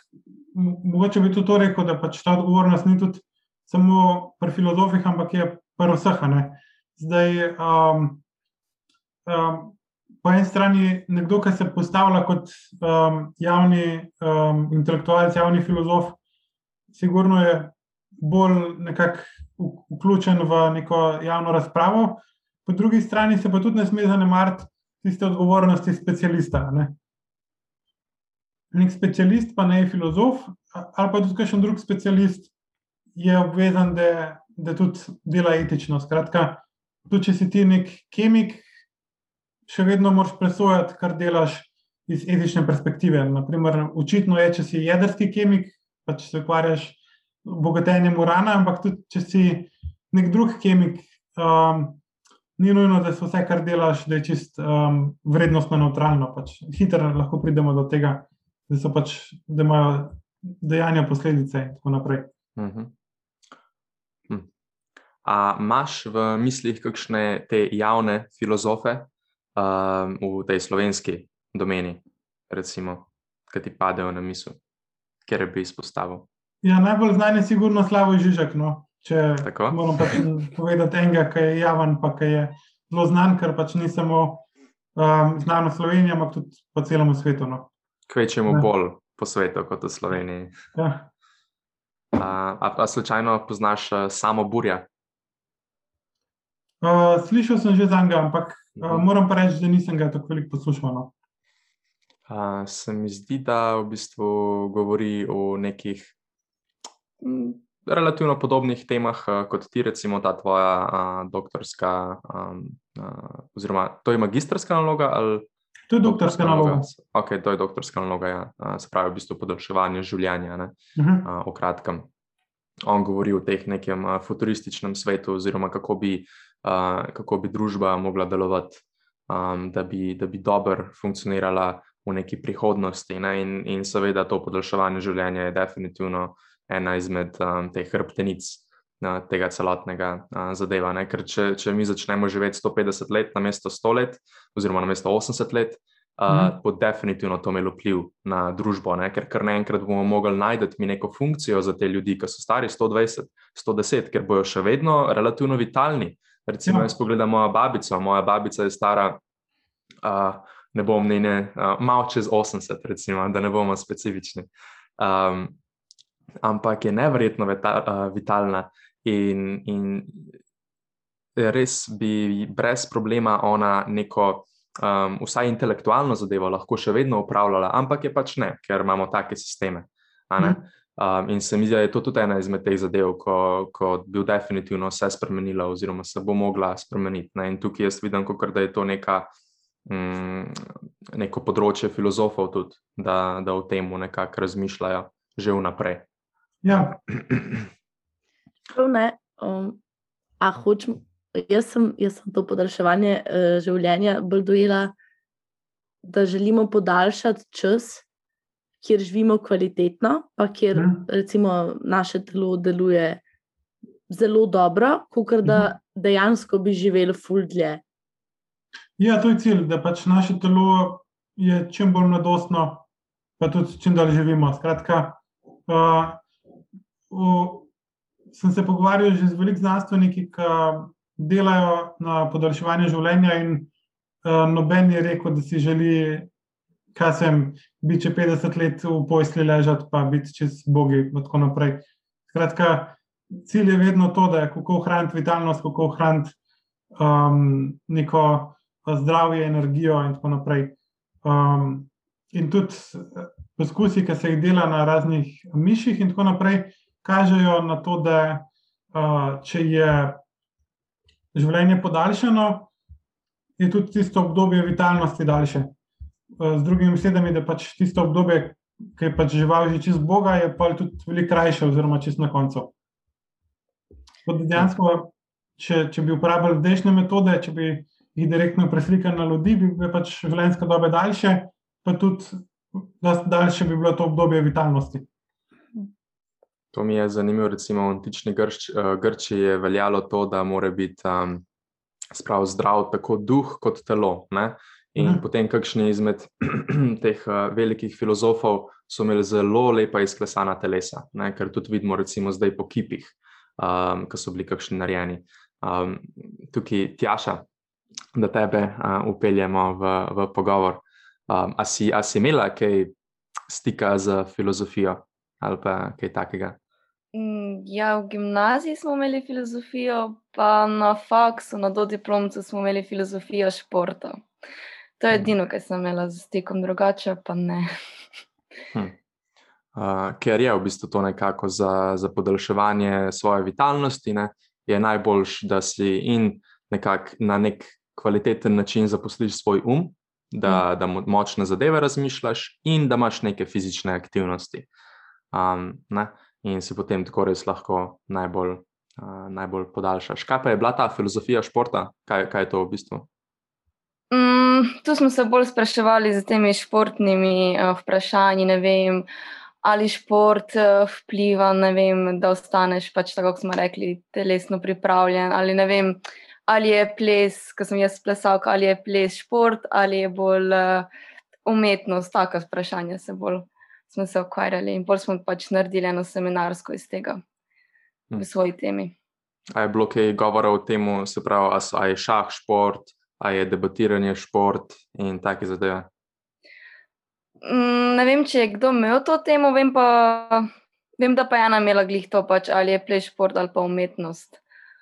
S2: mogoče bi tudi to rekel, da pač ta odgovornost ni tudi samo pri filozofih, ampak je pri vseh. Zdaj, um, um, po eni strani, nekdo, ki se postavlja kot um, javni um, intelektualec, javni filozof, sigurno je bolj nekako vključen v neko javno razpravo, po drugi strani se pa tudi ne sme zanemariti tiste odgovornosti specialista. Ne? Nek specialist, pa ne filozof, ali pa tudi kakšen drug specialist, je obvezan, da, da tudi dela etično. Skratka, tudi če si ti nek kemik, še vedno moraš presojati, kar delaš iz etične perspektive. Naprimer, očitno je, če si jedrski kemik, pa če se ukvarjaš z bogatenjem urana, ampak tudi če si nek drug kemik, um, ni nujno, da se vse, kar delaš, da je čist um, vrednostno neutralno. Pač hitro lahko pridemo do tega, da, pač, da imajo dejanja posledice in tako naprej. Uh -huh.
S4: A imaš v mislih kakšne te javne filozofe um, v tej slovenski domeni, recimo, ki ti padejo na misel? kjer bi izpostavil?
S2: Ja, najbolj znan je sigurno Slavo Žižek. No? Če Tako? moram pač povedati enega, ki je javen, pa ki je zelo znan, ker pač ni samo um, znan v Sloveniji, ampak tudi po celem svetu. No?
S4: Kvečemo ja. bolj po svetu kot v Sloveniji. Ja. Uh, a pa slučajno poznaš uh, samo burja?
S2: Uh, slišal sem že za njega, ampak uh, moram pa reči, da nisem ga tako veliko poslušal. No?
S4: Uh, se mi zdi, da v bistvu govori o nekih m, relativno podobnih temah uh, kot ti, recimo ta tvoja uh, doktorska, um, uh, oziroma to je magistrska naloga.
S2: To je doktorska naloga. naloga.
S4: Ok, to je doktorska naloga, ja. uh, se pravi, v bistvu podaljševanje življenja. Uh -huh. uh, kratkem. On govori o teh nekem uh, futurističnem svetu, oziroma kako bi, uh, kako bi družba mogla delovati, um, da bi, bi dobro funkcionirala v neki prihodnosti. Ne? In, in seveda to podaljševanje življenja je definitivno ena izmed um, teh hrbtenic uh, tega celotnega uh, zadeva. Ne? Ker če, če mi začnemo živeti 150 let na mesto 100 let, oziroma na mesto 80 let. Uh, mm. Bo definitivno to imelo vpliv na družbo, ne? ker kar naenkrat bomo mogli najti neko funkcijo za te ljudi, ki so stari 120, 110, ker bojo še vedno relativno vitalni. Recimo, ja. jaz pogledam mojo babico. Moja babica je stara uh, ne bom ne, ne uh, malo čez 80, recimo, da ne bomo specifični. Um, ampak je nevrjetno vita, uh, vitalna in, in res bi brez problema ona neko. Um, vsaj intelektualno zadevo lahko še vedno upravljala, ampak je pač ne, ker imamo take sisteme. Mm. Um, in se mi zdi, da je to tudi ena izmed teh zadev, ko, ko bi definitivno vse spremenila, oziroma se bo mogla spremeniti. Ne? In tukaj jaz vidim, kot da je to neka Mm, neko področje filozofov, tudi, da, da o tem nekako razmišljajo že vnaprej.
S2: Ja.
S1: ne, um, a hočem, jaz, sem, jaz sem to podaljševanje uh, življenja bolj dojela, da želimo podaljšati čas, kjer živimo kvalitetno, pa kjer mm. recimo naše telo deluje zelo dobro, kot da mm. dejansko bi živeli ful dlje.
S2: Ja, to je cilj, da pač naše telo je čim bolj mladostno, pa tudi čim dalje živimo. Skratka, uh, v, sem se pogovarjal že z velikimi znanstveniki, ki delajo na podaljševanju življenja, in uh, noben je rekel, da si želi, kaj sem, biti če 50 let v posli ležati, pa biti čez bogi in tako naprej. Skratka, cilj je vedno to, da je kako ohraniti vitalnost, kako ohraniti um, neko zdravje, energijo in tako naprej. Um, in tudi poskusi, ki se jih dela na raznih miših, in tako naprej, kažejo na to, da uh, če je življenje podaljšano, je tudi tisto obdobje vitalnosti daljše. Uh, z drugimi besedami, da pač tisto obdobje, ki je pač žival že čez Boga, je pa tudi veliko krajše, oziroma čez na koncu. Dejansko, če, če bi uporabljali dnešne metode, če bi jih direktno preslikali na ljudi, bi bile pač življenjske dobe daljše, pa tudi daljše bi bilo to obdobje vitalnosti.
S4: To mi je zanimivo, recimo v antični Grč, uh, Grčiji je veljalo to, da mora biti um, zdrav tako duh kot telo. Ne? In mhm. potem, kakšni izmed teh uh, velikih filozofov so imeli zelo lepa izklesana telesa, ne? kar tudi vidimo, recimo zdaj po kipih, um, ki so bili kakšni narejeni. Um, tukaj, Tjaša, da tebe uh, upeljemo v, v pogovor. Um, a, si, a si imela kaj stika z filozofijo? ali pa kaj takega?
S3: Mm, ja, v gimnaziji smo imeli filozofijo, pa na faksu, na dodiplomcu smo imeli filozofijo športa. To je hm. edino, kar sem imela z tekom, drugače pa ne.
S4: Hm. Uh, ker je v bistvu to nekako za, za podaljševanje svoje vitalnosti, ne, je najboljš, da si in nekako na nek kvaliteten način zaposliš svoj um, da, hm. da močne zadeve razmišljaš in da imaš neke fizične aktivnosti. Um, in se potem tako res lahko najbolj, uh, najbolj podaljšaš. Kaj pa je bila ta filozofija športa, kaj, kaj je to v bistvu?
S3: Tu smo se bolj spraševali z temi športnimi uh, vprašanji. Vem, ali šport uh, vpliva, vem, da ostaneš, pač, tako kot smo rekli, telesno pripravljen. Ali, vem, ali je ples, ki sem jaz plesal, ali je ples šport, ali je bolj uh, umetnost. Taka vprašanja se bolj smo se ukvarjali in bolj smo pač naredili eno seminarsko iz tega v hm. svoji temi.
S4: A je bilo kaj govora o tem, se pravi, a je šah šport, a je debatiranje šport in take zadeve?
S3: Mm, ne vem, če je kdo imel to temo, vem pa, vem, da pa je ena imela glih to, pač, ali je pleš šport ali pa umetnost.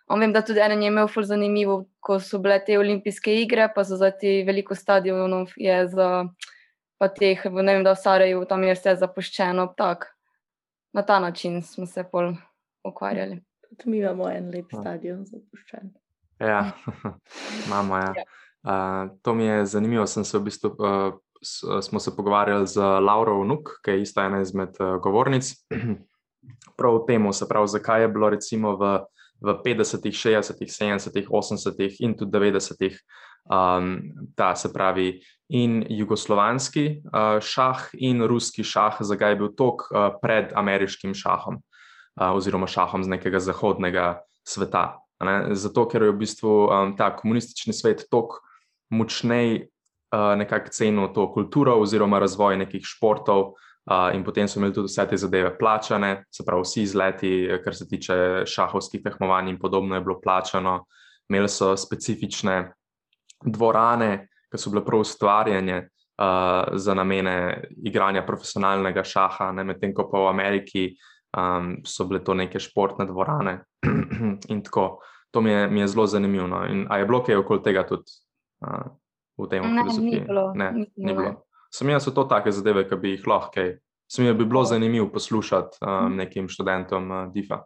S3: On vem, da tudi en je imel ful zanimivo, ko so bile te olimpijske igre, pa so za ti veliko stadionov je za pa teh, ne vem, da v Sarajevu tam je vse zapuščeno. Tak. Na ta način smo se pol ukvarjali.
S1: Tudi mi imamo en lep stadion zapuščen.
S4: Ja. Ja. Ja. Uh, to mi je zanimivo. Se v bistvu, uh, smo se pogovarjali z Lauro Nuk, ki je ista ena izmed uh, govornic. Prav o tem, zakaj je bilo recimo v, v 50-ih, 60-ih, 70-ih, 80-ih in tudi 90-ih um, ta, se pravi, in jugoslovanski uh, šah in ruski šah, zakaj je bil tok uh, pred ameriškim šahom uh, oziroma šahom z nekega zahodnega sveta. Ne? Zato, ker je v bistvu um, ta komunistični svet tok močnej uh, nekako cenil to kulturo oziroma razvoj nekih športov. Uh, in potem so imeli tudi vse te zadeve plačane, se pravi, vsi izleti, kar se tiče šahovskih tekmovanj in podobno, je bilo plačano. Imeli so specifične dvorane, ki so bile prav ustvarjene uh, za namene igranja profesionalnega šaha, medtem ko pa v Ameriki um, so bile to neke športne dvorane. in tako, to mi je, mi je zelo zanimivo. No. A je bilo kaj okoli tega tudi uh, v tem filozofiji?
S3: Ne, ni bilo. Ni bilo.
S4: Sem jaz, so to take zadeve, ki bi jih lahko. Sem jaz bi bilo zanimivo poslušati um, nekim študentom uh, DIFA.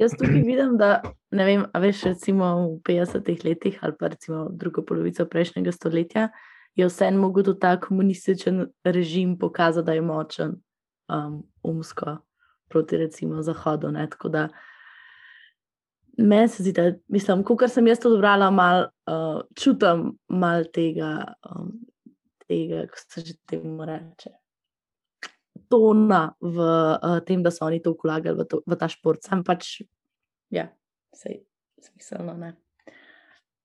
S1: Jaz tukaj vidim, da ne vem, a veš, recimo v 50-ih letih ali pa recimo drugo polovico prejšnjega stoletja je vseeno mogoče ta komunističen režim pokazati, da je močen um, umsko proti recimo Zahodu. Ne? Tako da meni se zdi, da mislim, ko sem jaz to dobrala, mal, uh, čutim mal tega, um, tega, kako se že temu reče. Tona v uh, tem, da so oni to vlagali v, v ta šport. Sam pač, ja, sej, smiselno. Ne.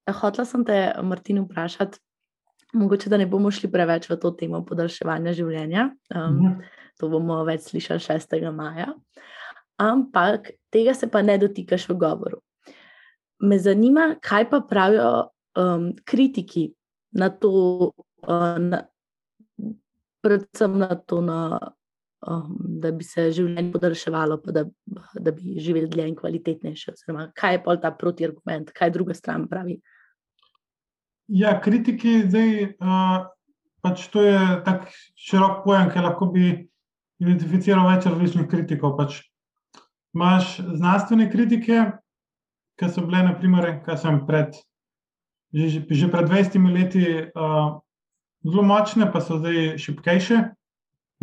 S1: Hotla sem te, Martin, vprašati, mogoče da ne bomo šli preveč v to temo podaljševanja življenja. Um, mhm. To bomo več slišali 6. maja. Ampak tega se pa ne dotikaš v govoru. Me zanima, kaj pa pravijo um, kritiki na to, uh, na, predvsem na to, na, um, da bi se življenje podaljševalo, pa da, da bi živeli dlje in kvalitetnejše. Oziroma, kaj je pa ta protiargument, kaj druga stran pravi.
S2: Ja, kritiki zdaj, uh, pač to je tako širok pojem, ki lahko bi identificiral več različnih kritikov. Pač imaš znanstvene kritike, ki so bile, naprimer, kaj sem pred, že, že pred 20 leti uh, zelo močne, pa so zdaj šipkejše.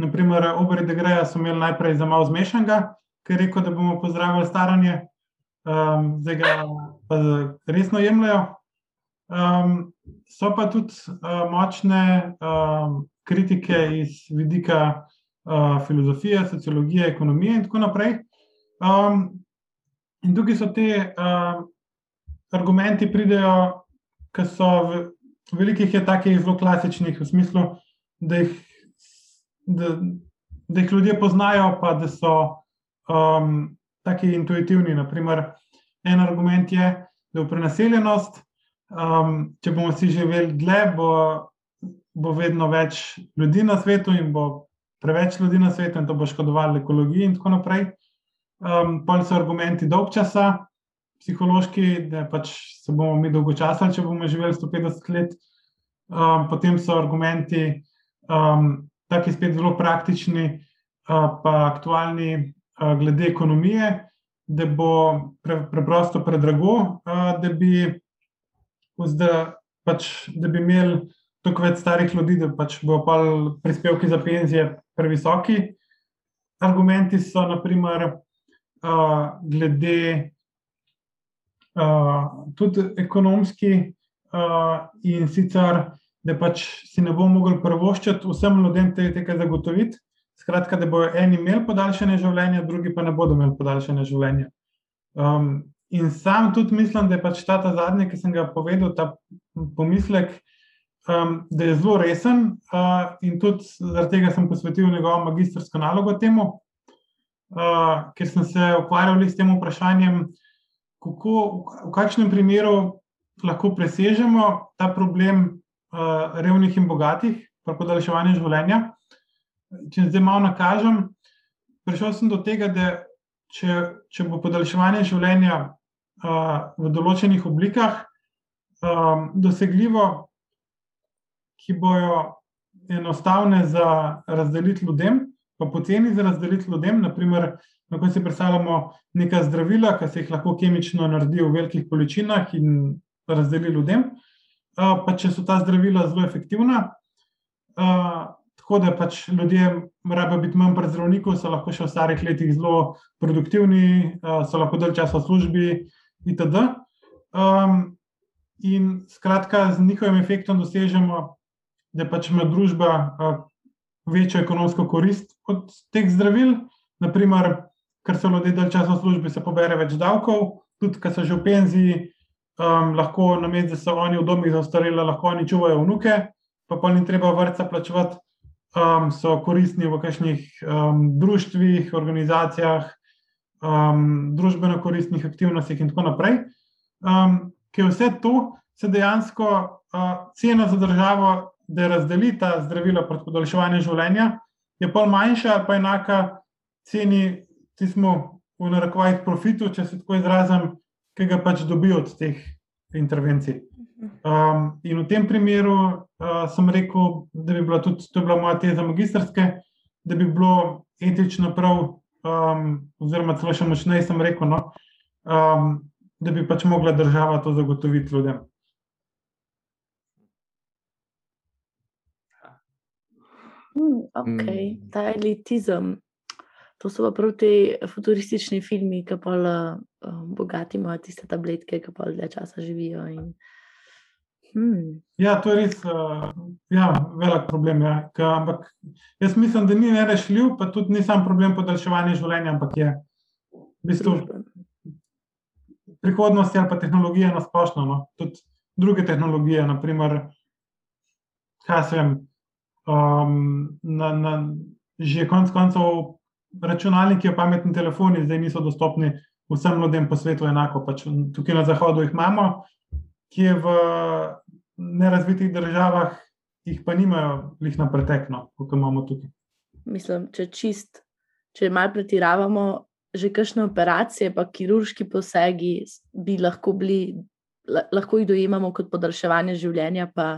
S2: Naprimer, Oberi de Greja so imeli najprej za malo zmešanega, ker je rekel, da bomo pozdravili staranje, um, zdaj ga pa resno jemljajo. Um, so pa tudi uh, močne um, kritike iz vidika uh, filozofije, sociologije, ekonomije in tako naprej. Um, in tukaj so te uh, argumenti, pridejo, ki so v, velikih, je takih zelo klasičnih, v smislu, da jih, da, da jih ljudje poznajo, pa da so um, tako intuitivni. Naprimer, en argument je, da je prenaseljenost. Um, če bomo vsi živeli dlje, bo, bo vedno več ljudi na svetu in bo preveč ljudi na svetu, in to bo škodovalo ekologiji, in tako naprej. Um, Pol so argumenti dolg časa, psihološki, da pač se bomo mi dolgočasili, če bomo živeli 150 let. Um, potem so argumenti, um, taki spet zelo praktični, uh, pa aktualni, uh, glede ekonomije, da bo pre, preprosto predrago, uh, da bi pač, bi imeli toliko več starih ljudi, da pač bo pa prispevki za penzije previsoki. Argumenti so, naprimer, uh, glede uh, tudi ekonomski, uh, in sicer, da pač si ne bomo mogli prvoščati vsem ljudem tega zagotoviti. Skratka, da bodo eni imeli podaljšanje življenja, drugi pa ne bodo imeli podaljšanje življenja. Um, In sam tudi mislim, da je pač ta, ta zadnji, ki sem ga povedal, ta pomislek, um, da je zelo resen. Uh, in tudi zaradi tega sem posvetil njegovo magistrsko nalogo temu, uh, ker sem se ukvarjal s tem vprašanjem, kako, v kakšnem primeru lahko presežemo ta problem uh, revnih in bogatih, pa podaljševanje življenja. Če zdaj malo nakažem, prišel sem do tega, da če, če bo podaljševanje življenja v določenih oblikah, um, dosegljivo, ki bojo enostavne za razdeliti ljudem, pa poceni za razdeliti ljudem. Naprimer, lahko si predstavljamo neka zdravila, ki se jih lahko kemično naredi v velikih količinah in razdeli ljudem. Uh, pa če so ta zdravila zelo efektivna. Uh, Tako da pač ljudje rabijo biti manj pri zdravniku, so lahko še v starih letih zelo produktivni, so lahko dalj časa v službi, itd. Um, in skratka, z njihovim efektom dosežemo, da pač ima družba večjo ekonomsko korist od teh zdravil. Naprimer, ker so ljudje dalj časa v službi, se pobere več davkov, tudi ker so že v penziji, um, lahko na mestu, da so oni v domih za ostarele, lahko oni čuvajo vnuke, pa pa ni treba vrca plačevati. Um, so koristni v kakšnih um, društvih, organizacijah, um, družbeno koristnih aktivnostih in tako naprej. Um, ker vse to se dejansko uh, cena za državo, da razdeli ta zdravila pred podaljševanjem življenja, je pol manjša ali pa enaka ceni, ki smo v narekovajih profitu, če se tako izrazim, ki ga pač dobijo od teh intervencij. Um, in v tem primeru uh, sem rekel, da bi bila tudi, to bila moja teza magistrske, da bi bilo etično prav um, oziroma celo še močneje sem rekel, no, um, da bi pač mogla država to zagotoviti ljudem.
S1: Hmm, ok, ta elitizem. To so pa prav ti futuristični filmi, ki pa um, bogati imajo tiste tabletke, ki pa dlje časa živijo. In, hmm.
S2: Ja, to je res uh, ja, velik problem. Ja. Ka, ampak jaz mislim, da ni nerešljiv, pa tudi ni sam problem podaljševanja življenja, ampak je v bistvu prihodnost ali pa tehnologija na splošno. No. Tudi druge tehnologije, naprimer, kaj se jim. Um, na, na, že konec koncev računalniki, pametni telefoni, zdaj niso dostopni vsem ljudem po svetu enako. Pač tukaj na zahodu jih imamo, ki je v nerazvitih državah, jih pa nimajo, jih na pretekno, kot imamo tukaj.
S1: Mislim, če čist, če malo pretiravamo, že kakšne operacije, pa kirurški posegi bi lahko bili, lahko jih dojemamo kot podaljševanje življenja. Pa,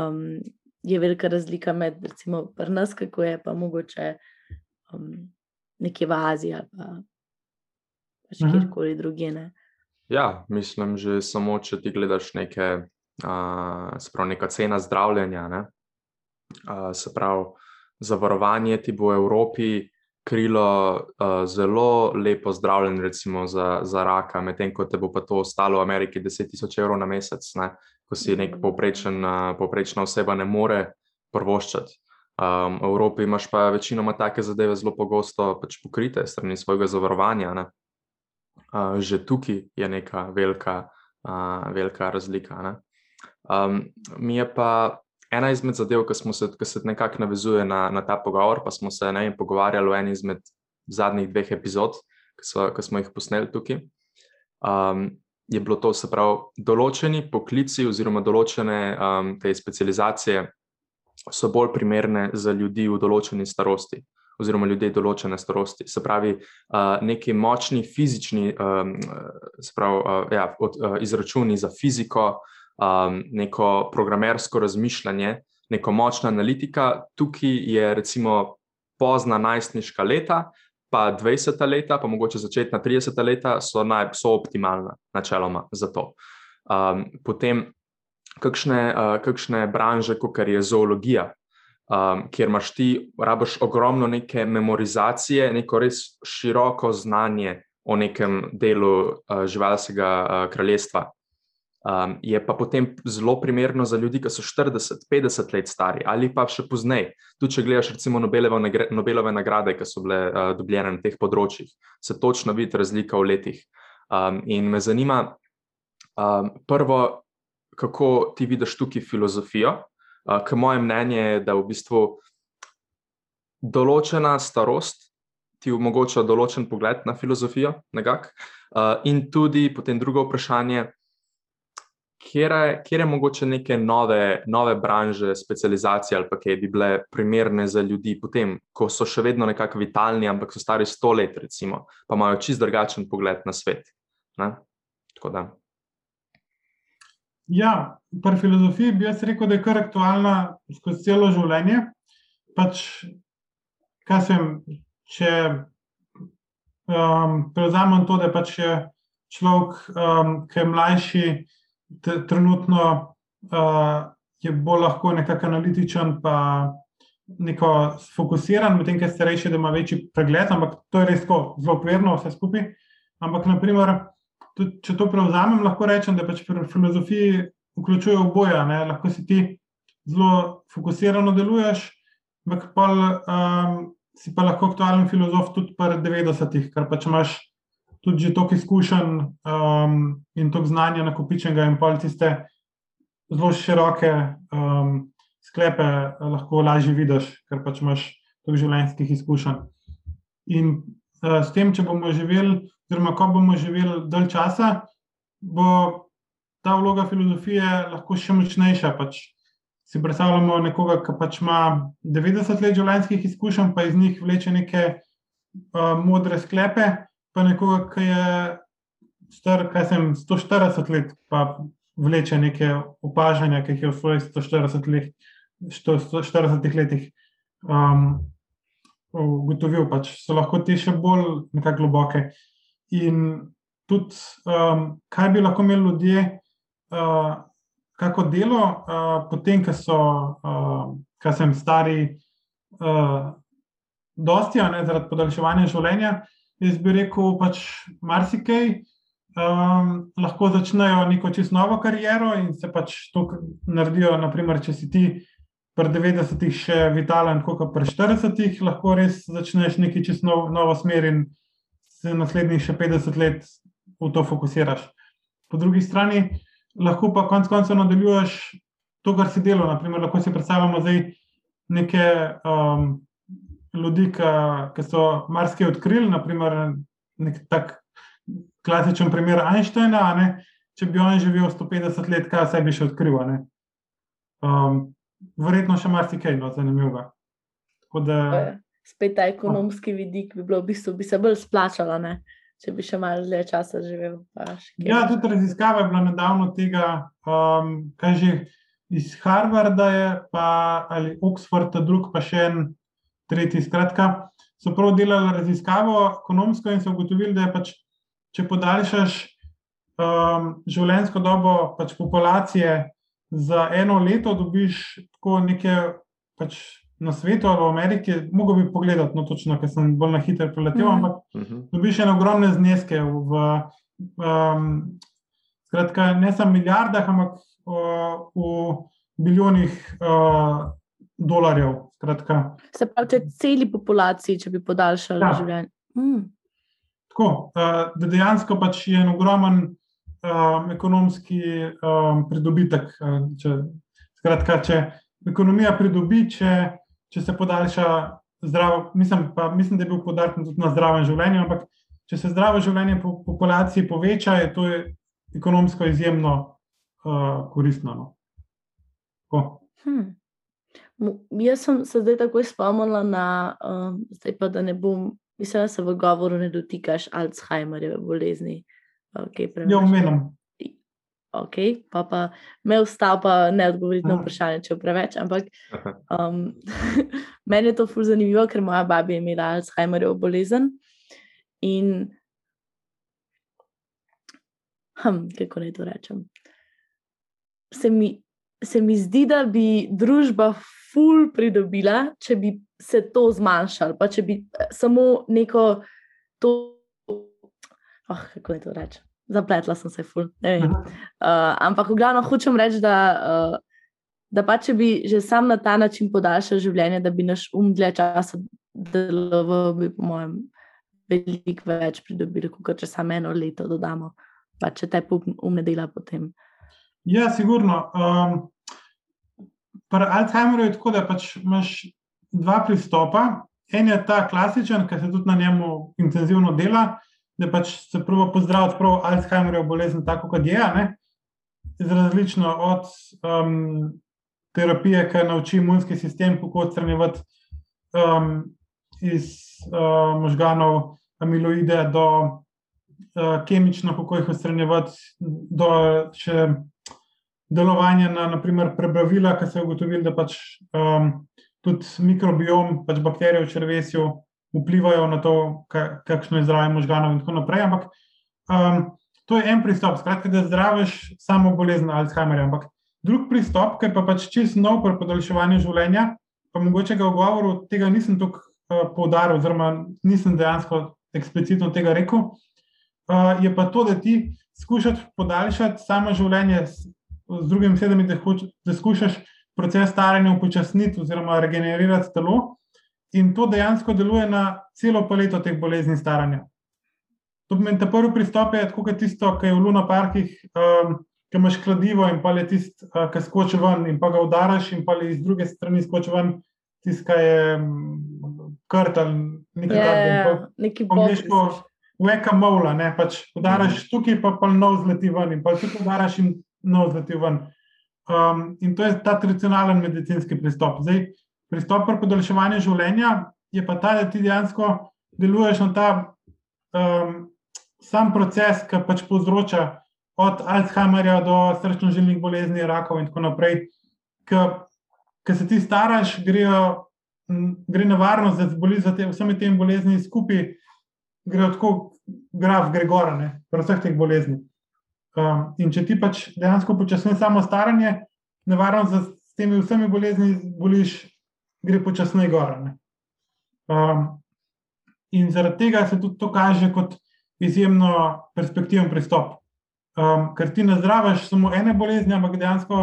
S1: um, je velika razlika med, recimo, pri nas, kako je pa mogoče um, nekje v Aziji ali pa pač mhm. kjerkoli drugje. Ne?
S4: Ja, mislim, že samo če ti gledaš neke, uh, se pravi, neka cena zdravljenja. Ne? Uh, se pravi, zavarovanje ti bo v Evropi krilo uh, zelo lepo zdravljenje, recimo za, za raka, medtem ko te bo pa to ostalo v Ameriki 10.000 evrov na mesec, ne? Ko si nek povprečen, povprečna oseba ne more prvoščati. Um, v Evropi imaš pa večinoma take zadeve zelo pogosto pač pokrite strani svojega zavarovanja. Ne? uh, že tukaj je neka velika, uh, velika razlika. Um, mi je pa ena izmed zadev, ki, se, ki se nekako navezuje na, na ta pogovor, pa smo se ne, pogovarjali o eni izmed zadnjih dveh epizod, ki, so, ki smo jih posneli tukaj. Um, je bilo to, se pravi, določeni poklici oziroma določene um, te specializacije so bolj primerne za ljudi v določeni starosti oziroma ljudje določene starosti. Se pravi, neki močni fizični pravi, ja, izračuni za fiziko, neko programersko razmišljanje, neko močna analitika. Tukaj je recimo pozna najstniška leta. Pa 20 leta, pa mogoče začetna 30 leta, so, naj, so optimalna, načeloma, za to. Um, potem, kakšne, uh, kakšne branže, kot je zoologija, um, kjer imaš ti, rabiš ogromno neke memorizacije, neko res široko znanje o nekem delu uh, živalskega uh, kraljestva. Um, je pa potem zelo primerno za ljudi, ki so 40-50 let stari ali pa še pozneje. Tudi, če gledaš, recimo, Nobelove, Nobelove nagrade, ki so bile uh, dobljene na teh področjih, se točno vidi razlika v letih. Um, in me zanima, um, prvo, kako ti vidiš tukaj filozofijo, Uh, Ker moje mnenje je, da v bistvu določena starost ti omogoča določen pogled na filozofijo, nekak, uh, in tudi potem drugo vprašanje, kje je mogoče neke nove, nove branže, specializacije ali pa kaj bi bile primerne za ljudi, potem, ko so še vedno nekako vitalni, ampak so stari sto let, recimo, pa imajo čist drugačen pogled na svet.
S2: Ja, pri filozofiji bi jaz rekel, da je kar aktualna skozi celo življenje. Pač, kaj sem, če um, prevzamem to, da pač je človek, um, ki je mlajši, trenutno uh, je bolj lahko nekako analitičen, pa neko fokusiran, medtem ko je starejši, da ima večji pregled, ampak to je res zelo okvirno, vse skupaj. Ampak, naprimer tudi, če to prevzamem, lahko rečem, da pač pri filozofiji vključuje oboje. Ne? Lahko si ti zelo fokusirano deluješ, ampak pa um, si pa lahko aktualen filozof tudi pri 90-ih, ker pač imaš tudi že toliko izkušenj um, in toliko znanja nakopičenega in pol tiste zelo široke um, sklepe lahko lažje vidiš, ker pač imaš toliko življenjskih izkušenj. In uh, s tem, če bomo živeli oziroma ko bomo živeli dalj časa, bo ta vloga filozofije lahko še močnejša. Pač si predstavljamo nekoga, ki pač ima 90 let življenjskih izkušenj, pa iz njih vleče neke uh, modre sklepe, pa nekoga, ki je star, kaj sem 140 let, pa vleče neke opažanja, ki jih je v svojih 140 letih. 140 letih um, ugotovil, pač so lahko te še bolj globoke. In tudi, um, kaj bi lahko imeli ljudje, uh, kako delo, uh, potem, ko so, uh, ko sem stari, uh, dosti, ne, zaradi podaljševanja življenja, jaz bi rekel, pač marsikaj. Um, lahko začnejo neko čisto novo kariero in se pač to naredijo. Naprimer, če si ti pri 90-ih še vitalen, kot pri 40-ih, lahko res začneš neki čisto nov, novo smer in se naslednjih še 50 let v to fokusiraš. Po drugi strani lahko pa konec koncev nadaljuješ to, kar si delal. Naprimer, lahko si predstavljamo zdaj neke um, ljudi, ki so marsikaj odkrili, naprimer nek tak klasičen primer Einsteina. Ne? Če bi on živel 150 let, kaj se bi še odkril. Um, verjetno še marsikaj no, zanimivega. Da,
S1: Spet ta ekonomski vidik bi, bilo, v bistvu, bi se bolj splačalo, ne? če bi še malo dlje časa živel.
S2: Ja, tudi raziskava je bila nedavno tega, um, kaj že iz Harvarda je, pa, ali Oxforda, drug pa še en tretji. Skratka, so prav delali raziskavo ekonomsko in so ugotovili, da je pač če podaljšaš um, življenjsko dobo pač populacije za eno leto, dobiš tako nekaj pač na svetu ali v Ameriki. Mogoče bi pogledal, no, točno, ker sem bolj na hitro preletel, mm ampak mhm. dobiš ene ogromne zneske. V, um, skratka, ne samo milijardah, ampak uh, v bilijonih uh, dolarjev. Skratka.
S1: Se pravi, če celi populaciji, če bi podaljšali ja. življenje. Mm.
S2: Tako, eh, da dejansko pač je en ogromen um, ekonomski um, pridobitek. Če, skratka, če ekonomija pridobi, če, če se podaljša zdravo, mislim, pa, mislim, da je bil podarek tudi na zdravem življenju, ampak če se zdravo življenje po populaciji poveča, je to ekonomsko izjemno uh, koristno. No.
S1: Hmm. Jaz sem se zdaj tako spomnila na, uh, zdaj pa da ne bom Mislim, da se v govoru ne dotikaš Alzheimerjeve bolezni. Okay,
S2: ja, omenjam.
S1: Ok, pa, pa me ustav, pa ne odgovoriti na vprašanje, če preveč. Ampak um, meni je to fuz zanimivo, ker moja baba je imela Alzheimerjevo bolezen. In hm, kako naj to rečem? Se mi, se mi zdi, da bi družba ful pridobila, če bi se to zmanjšalo, pa če bi eh, samo neko to. Oh, kako je to reči? Zapletla sem se, ful. Uh, ampak, v glavnem, hočem reči, da, uh, da pa če bi že sam na ta način podaljšal življenje, da bi naš um dlje časa deloval, bi, po mojem, veliko več pridobili, kot če samo eno leto dodamo. Pa če te um ne dela potem.
S2: Ja, sigurno. Um, pri Alzheimerju je tako, da pač imaš dva pristopa. En je ta klasičen, ki se tudi na njemu intenzivno dela, da pač se prvo pozdravlja prav Alzheimerjev bolezen, tako kot je. Ne? Različno od um, terapije, ki nauči imunski sistem, kako odstranjevati um, iz uh, možganov amiloide, do uh, kemično, kako jih odstranjevati, do še delovanja na naprimer, prebavila, ki se je ugotovilo, da pač. Um, tudi mikrobiom, pač bakterije v črvesju vplivajo na to, kakšno je zdravje možganov in tako naprej. Ampak um, to je en pristop, skratka, da zdraviš samo bolezen Alzheimerja. Ampak drug pristop, ki pa pač čist nov pri podaljševanju življenja, pa mogoče ga v govoru tega nisem tako uh, poudaril, oziroma nisem dejansko eksplicitno tega rekel, uh, je pa to, da ti skušaš podaljšati samo življenje z, z drugim sedem, da, da skušaš proces staranja upočasniti oziroma regenerirati telo. In to dejansko deluje na celo paleto teh bolezni staranja. To pomeni, da prvi pristop je tako, kot tisto, kar je v Luna parkih, um, ki imaš kladivo in pa je tisto, uh, ki skoči ven in pa ga udaraš, in pa je iz druge strani skoči ven tisto, ki je um, krt ali nekaj
S1: takega. Nekaj podobnega.
S2: Veka mola, ne pač udaraš mm. tukaj, pa pa nov zleti ven, in pa tukaj udaraš in nov zleti ven. Um, in to je ta tradicionalen medicinski pristop. Zdaj, pristop pri podaljševanju življenja je pa ta, da ti dejansko deluješ na ta um, sam proces, ki pač povzroča od Alzheimerja do srčno-žilnih bolezni, rakov in tako naprej. Ker se ti staraš, grejo, gre nevarnost, da zboli za te, vsemi temi bolezni skupaj, gre tako graf, gre gor, pri vseh teh boleznih. Um, in če ti pač dejansko počasni samo staranje, nevarnost, da s temi vsemi bolezni boliš, gre počasneje gor. Um, in zaradi tega se tudi to kaže kot izjemno perspektiven pristop. Um, ker ti ne zdraviš samo ene bolezni, ampak dejansko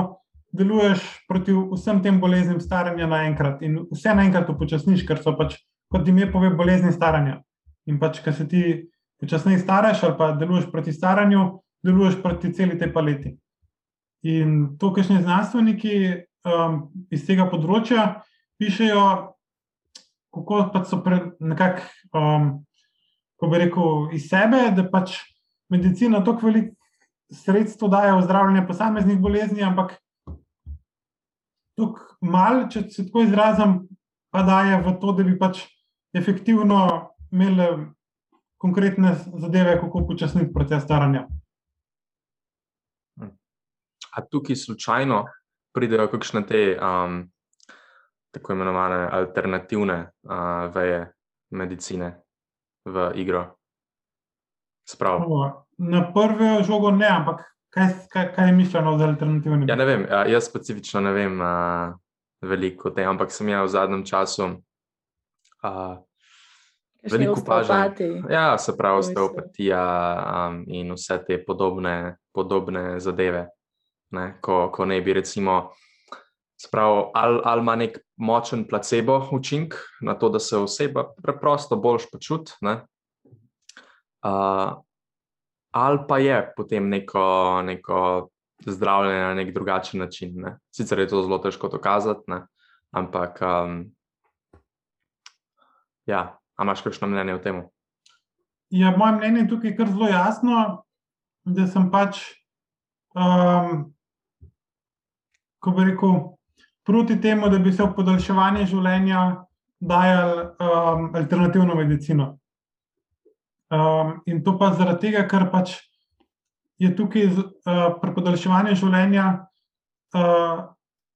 S2: deluješ proti vsem tem boleznim staranja naenkrat in vse naenkrat upočasniš, ker so pač, kot ime pove, bolezni staranja. In pač, ker se ti počasneje staraš ali pa deluješ proti staranju, deluješ proti celi tej paleti. In to, kar še znanstveniki um, iz tega področja pišejo, kako pač so nekako, um, ko bi rekel, iz sebe, da pač medicina tako veliko sredstev daje v zdravljenje posameznih bolezni, ampak tako malo, če se tako izrazim, pa daje v to, da bi pač efektivno imeli konkretne zadeve, kako počasniti proces staranja.
S4: A tukaj slučajno pridejo kakšne te um, tako imenovane alternativne uh, veje medicine v igro? Sprav.
S2: Na prvo žogo ne, ampak kaj, kaj, kaj je mišljeno z alternativnimi?
S4: Ja, ne vem, jaz specifično ne vem uh, veliko o tem, ampak sem jaz v zadnjem času. Uh, Veliko
S1: pažati.
S4: Ja, se pravi, osteopatija um, in vse te podobne, podobne zadeve. Ne? Ko, ko ne bi, recimo, spravo, ali, ali ima nek močen placebo učinek na to, da se oseba preprosto boljš počuti, uh, ali pa je potem neko, neko zdravljenje na nek drugačen način. Ne? Sicer je to zelo težko dokazati, ne? ampak um, ja, imaš kakšno mnenje o tem?
S2: Ja, moje mnenje je tukaj kar zelo jasno, da sem pač, um, ko bi rekel, proti temu, da bi se v podaljševanje življenja dajal um, alternativno medicino. Um, in to pa zaradi tega, ker pač je tukaj uh, pri podaljševanju življenja uh,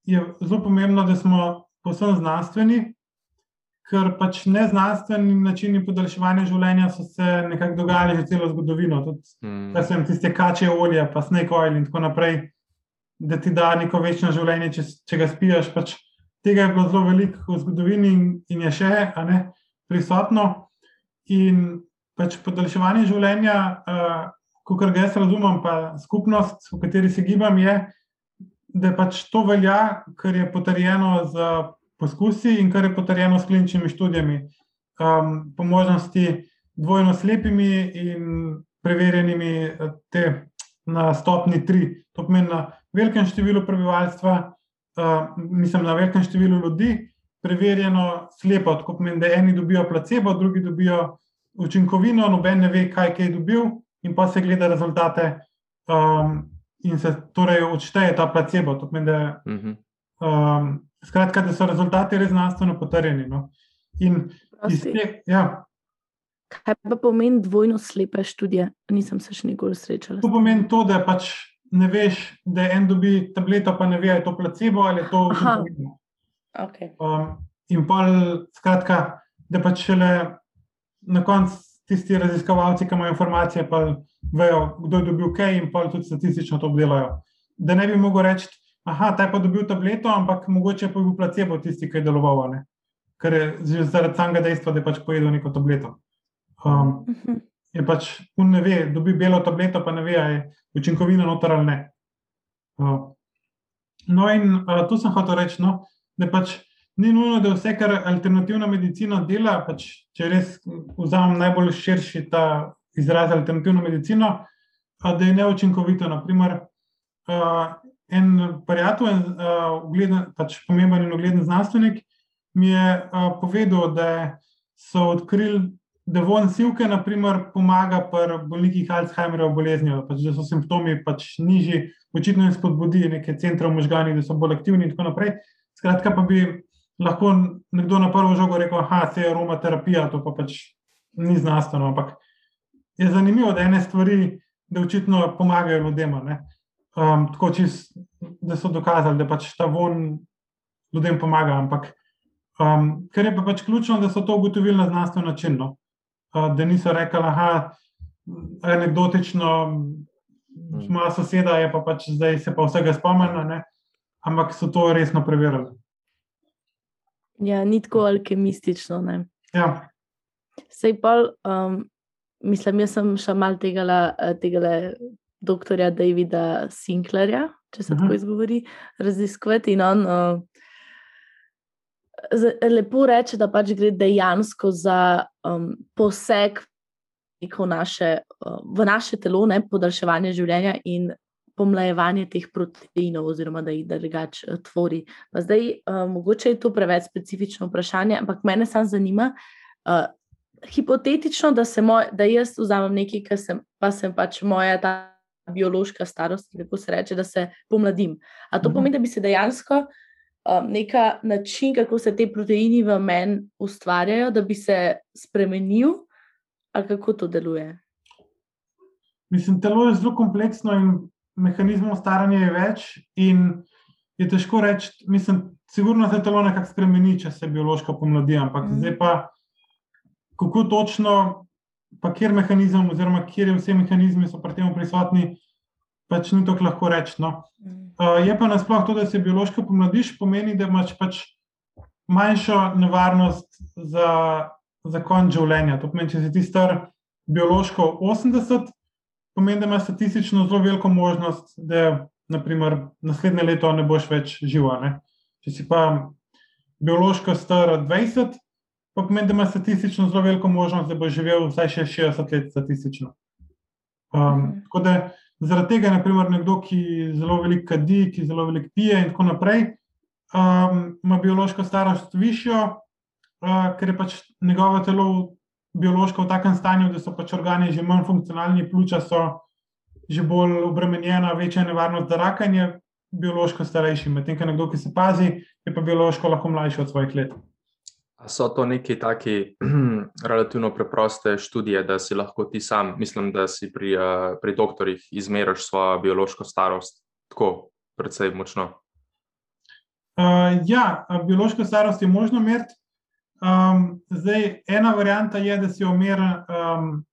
S2: zelo pomembno, da smo posebno znanstveni, ker pač neznanstveni načini podaljševanja življenja so se nekako dogajali že celo zgodovino. Tudi mm. tiste kače olje, pa snake oil in tako naprej, da ti da neko večno življenje, če, če ga spijaš. Pač tega je bilo zelo veliko v zgodovini in, in je še ne, prisotno. In pač podaljševanje življenja, uh, kot ga jaz razumem, pa skupnost, v kateri se gibam, je, da pač to velja, kar je potrjeno z poskusi in kar je potrjeno s kliničnimi študijami. Um, po možnosti dvojno slepimi in preverjenimi te, na stopni tri. To pomeni na velikem številu prebivalstva, uh, mislim na velikem številu ljudi, preverjeno slepo. To pomeni, da eni dobijo placebo, drugi dobijo učinkovino, noben ne ve, kaj je dobil, in pa se gleda rezultate, um, in se torej odšteje ta placebo. Pomeni, da,
S4: mhm.
S2: um, skratka, da so rezultati res znanstveno potrjeni. No. Te, ja.
S1: Kaj pa pomeni dvojno slepe študije? Nisem se še nikoli srečala.
S2: To pomeni to, da pač ne veš, da en dobi tableto, pa ne ve, ali je to placebo ali je to učinkovino.
S1: Okay.
S2: Um, in pa, skratka, da pač šele na koncu tisti raziskovalci, ki imajo informacije, pa vejo, kdo je dobil kaj in pa tudi statistično to obdelajo. Da ne bi mogel reči, da je pa dobil tableto, ampak mogoče pa je bil placebo tisti, ki je deloval. Ne? Ker je že zaradi samega dejstva, da je pač pojedel neko tableto. Um, je pač un ne ve, dobi belo tableto, pa ne ve, ali je učinkovina noter ali ne. No, in tu sem hotel reči, no, da pač ni nujno, da vse, kar alternativna medicina dela, pač, če res vzamem najbolj širši ta izraz alternativno medicino, da je neučinkovito. Naprimer, en prijatelj, ugleden, pač pomemben in ugleden znanstvenik, mi je povedal, da so odkrili. Da von silke, naprimer, pomaga pri bolnikih Alzheimerjeve bolezni, pač, da so simptomi pač nižji, očitno jim spodbudi neke centre v možganjih, da so bolj aktivni in tako naprej. Skratka, pa bi lahko nekdo na prvo žogo reče, da se je aromaterapija, to pa pač ni znanstveno. Ampak je zanimivo, da ene stvari, da očitno pomagajo ljudem. Um, tako čist, da so dokazali, da pač ta von ljudem pomaga. Ampak um, kar je pa pač ključno, da so to ugotovili na znanstven način. No? Da niso rekli, da je anekdotično, mm. moja soseda je pa pač zdaj se pa vsega spomnila, ampak so to resno preverili.
S1: Ja, ni tako alkemistično.
S2: Ja.
S1: Sej pa, um, mislim, jaz sem še mal tega, tega doktorja Davida Sinklerja, če se uh -huh. tako izgovori, raziskovati. In on uh, lepo reče, da pač gre dejansko za um, poseg naše, uh, v naše telo, ne podaljševanje življenja in pomlajevanje teh proteinov, oziroma da jih drugače uh, tvori. Pa zdaj, uh, mogoče je to preveč specifično vprašanje, ampak mene samo zanima. Uh, hipotetično, da, moj, da jaz vzamem nekaj, kar sem, pa sem pač moja ta biološka starost, kako se reče, da se pomladim. A to mhm. pomeni, da bi se dejansko um, neka način, kako se te proteini v meni ustvarjajo, da bi se spremenil, ali kako to deluje?
S2: Mislim, telo je zelo kompleksno in mehanizmov staranja je več, in je težko reči, mislim, sigurno se telo nekako spremeni, če se biološko pomladi, ampak mm. zdaj pa, kako točno pa kjer mehanizem, oziroma kjer vse mehanizmi so pri tem prisotni, pač ni tako lahko reči. No. Uh, je pa nasploh to, da se biološko pomladiš, pomeni, da imaš pač manjšo nevarnost za, za konc življenja. To pomeni, če si ti star biološko 80, pomeni, da imaš statistično zelo veliko možnost, da naprimer, naslednje leto ne boš več živa. Ne. Če si pa biološko star 20, pa pomeni, da ima statistično zelo veliko možnost, da bo živel vsaj še 60 let statistično. Um, tako da zaradi tega, naprimer, nekdo, ki zelo veliko kadi, ki zelo veliko pije in tako naprej, um, ima biološko starost višjo, uh, ker je pač njegovo telo biološko v takem stanju, da so pač organi že manj funkcionalni, pljuča so že bolj obremenjena, večja nevarnost za rakanje. Biološko starejši, medtem ko nekdo, ki se pazi, je pa biološko lahko mlajši od svojih let.
S4: So to neki taki relativno preproste študije, da si lahko ti sam, mislim, da si pri, uh, pri doktorjih izmeriš svojo biološko starost tako precej močno?
S2: Uh, ja, biološko starost je možno meriti. Um, zdaj, ena varianta je, da si omer um,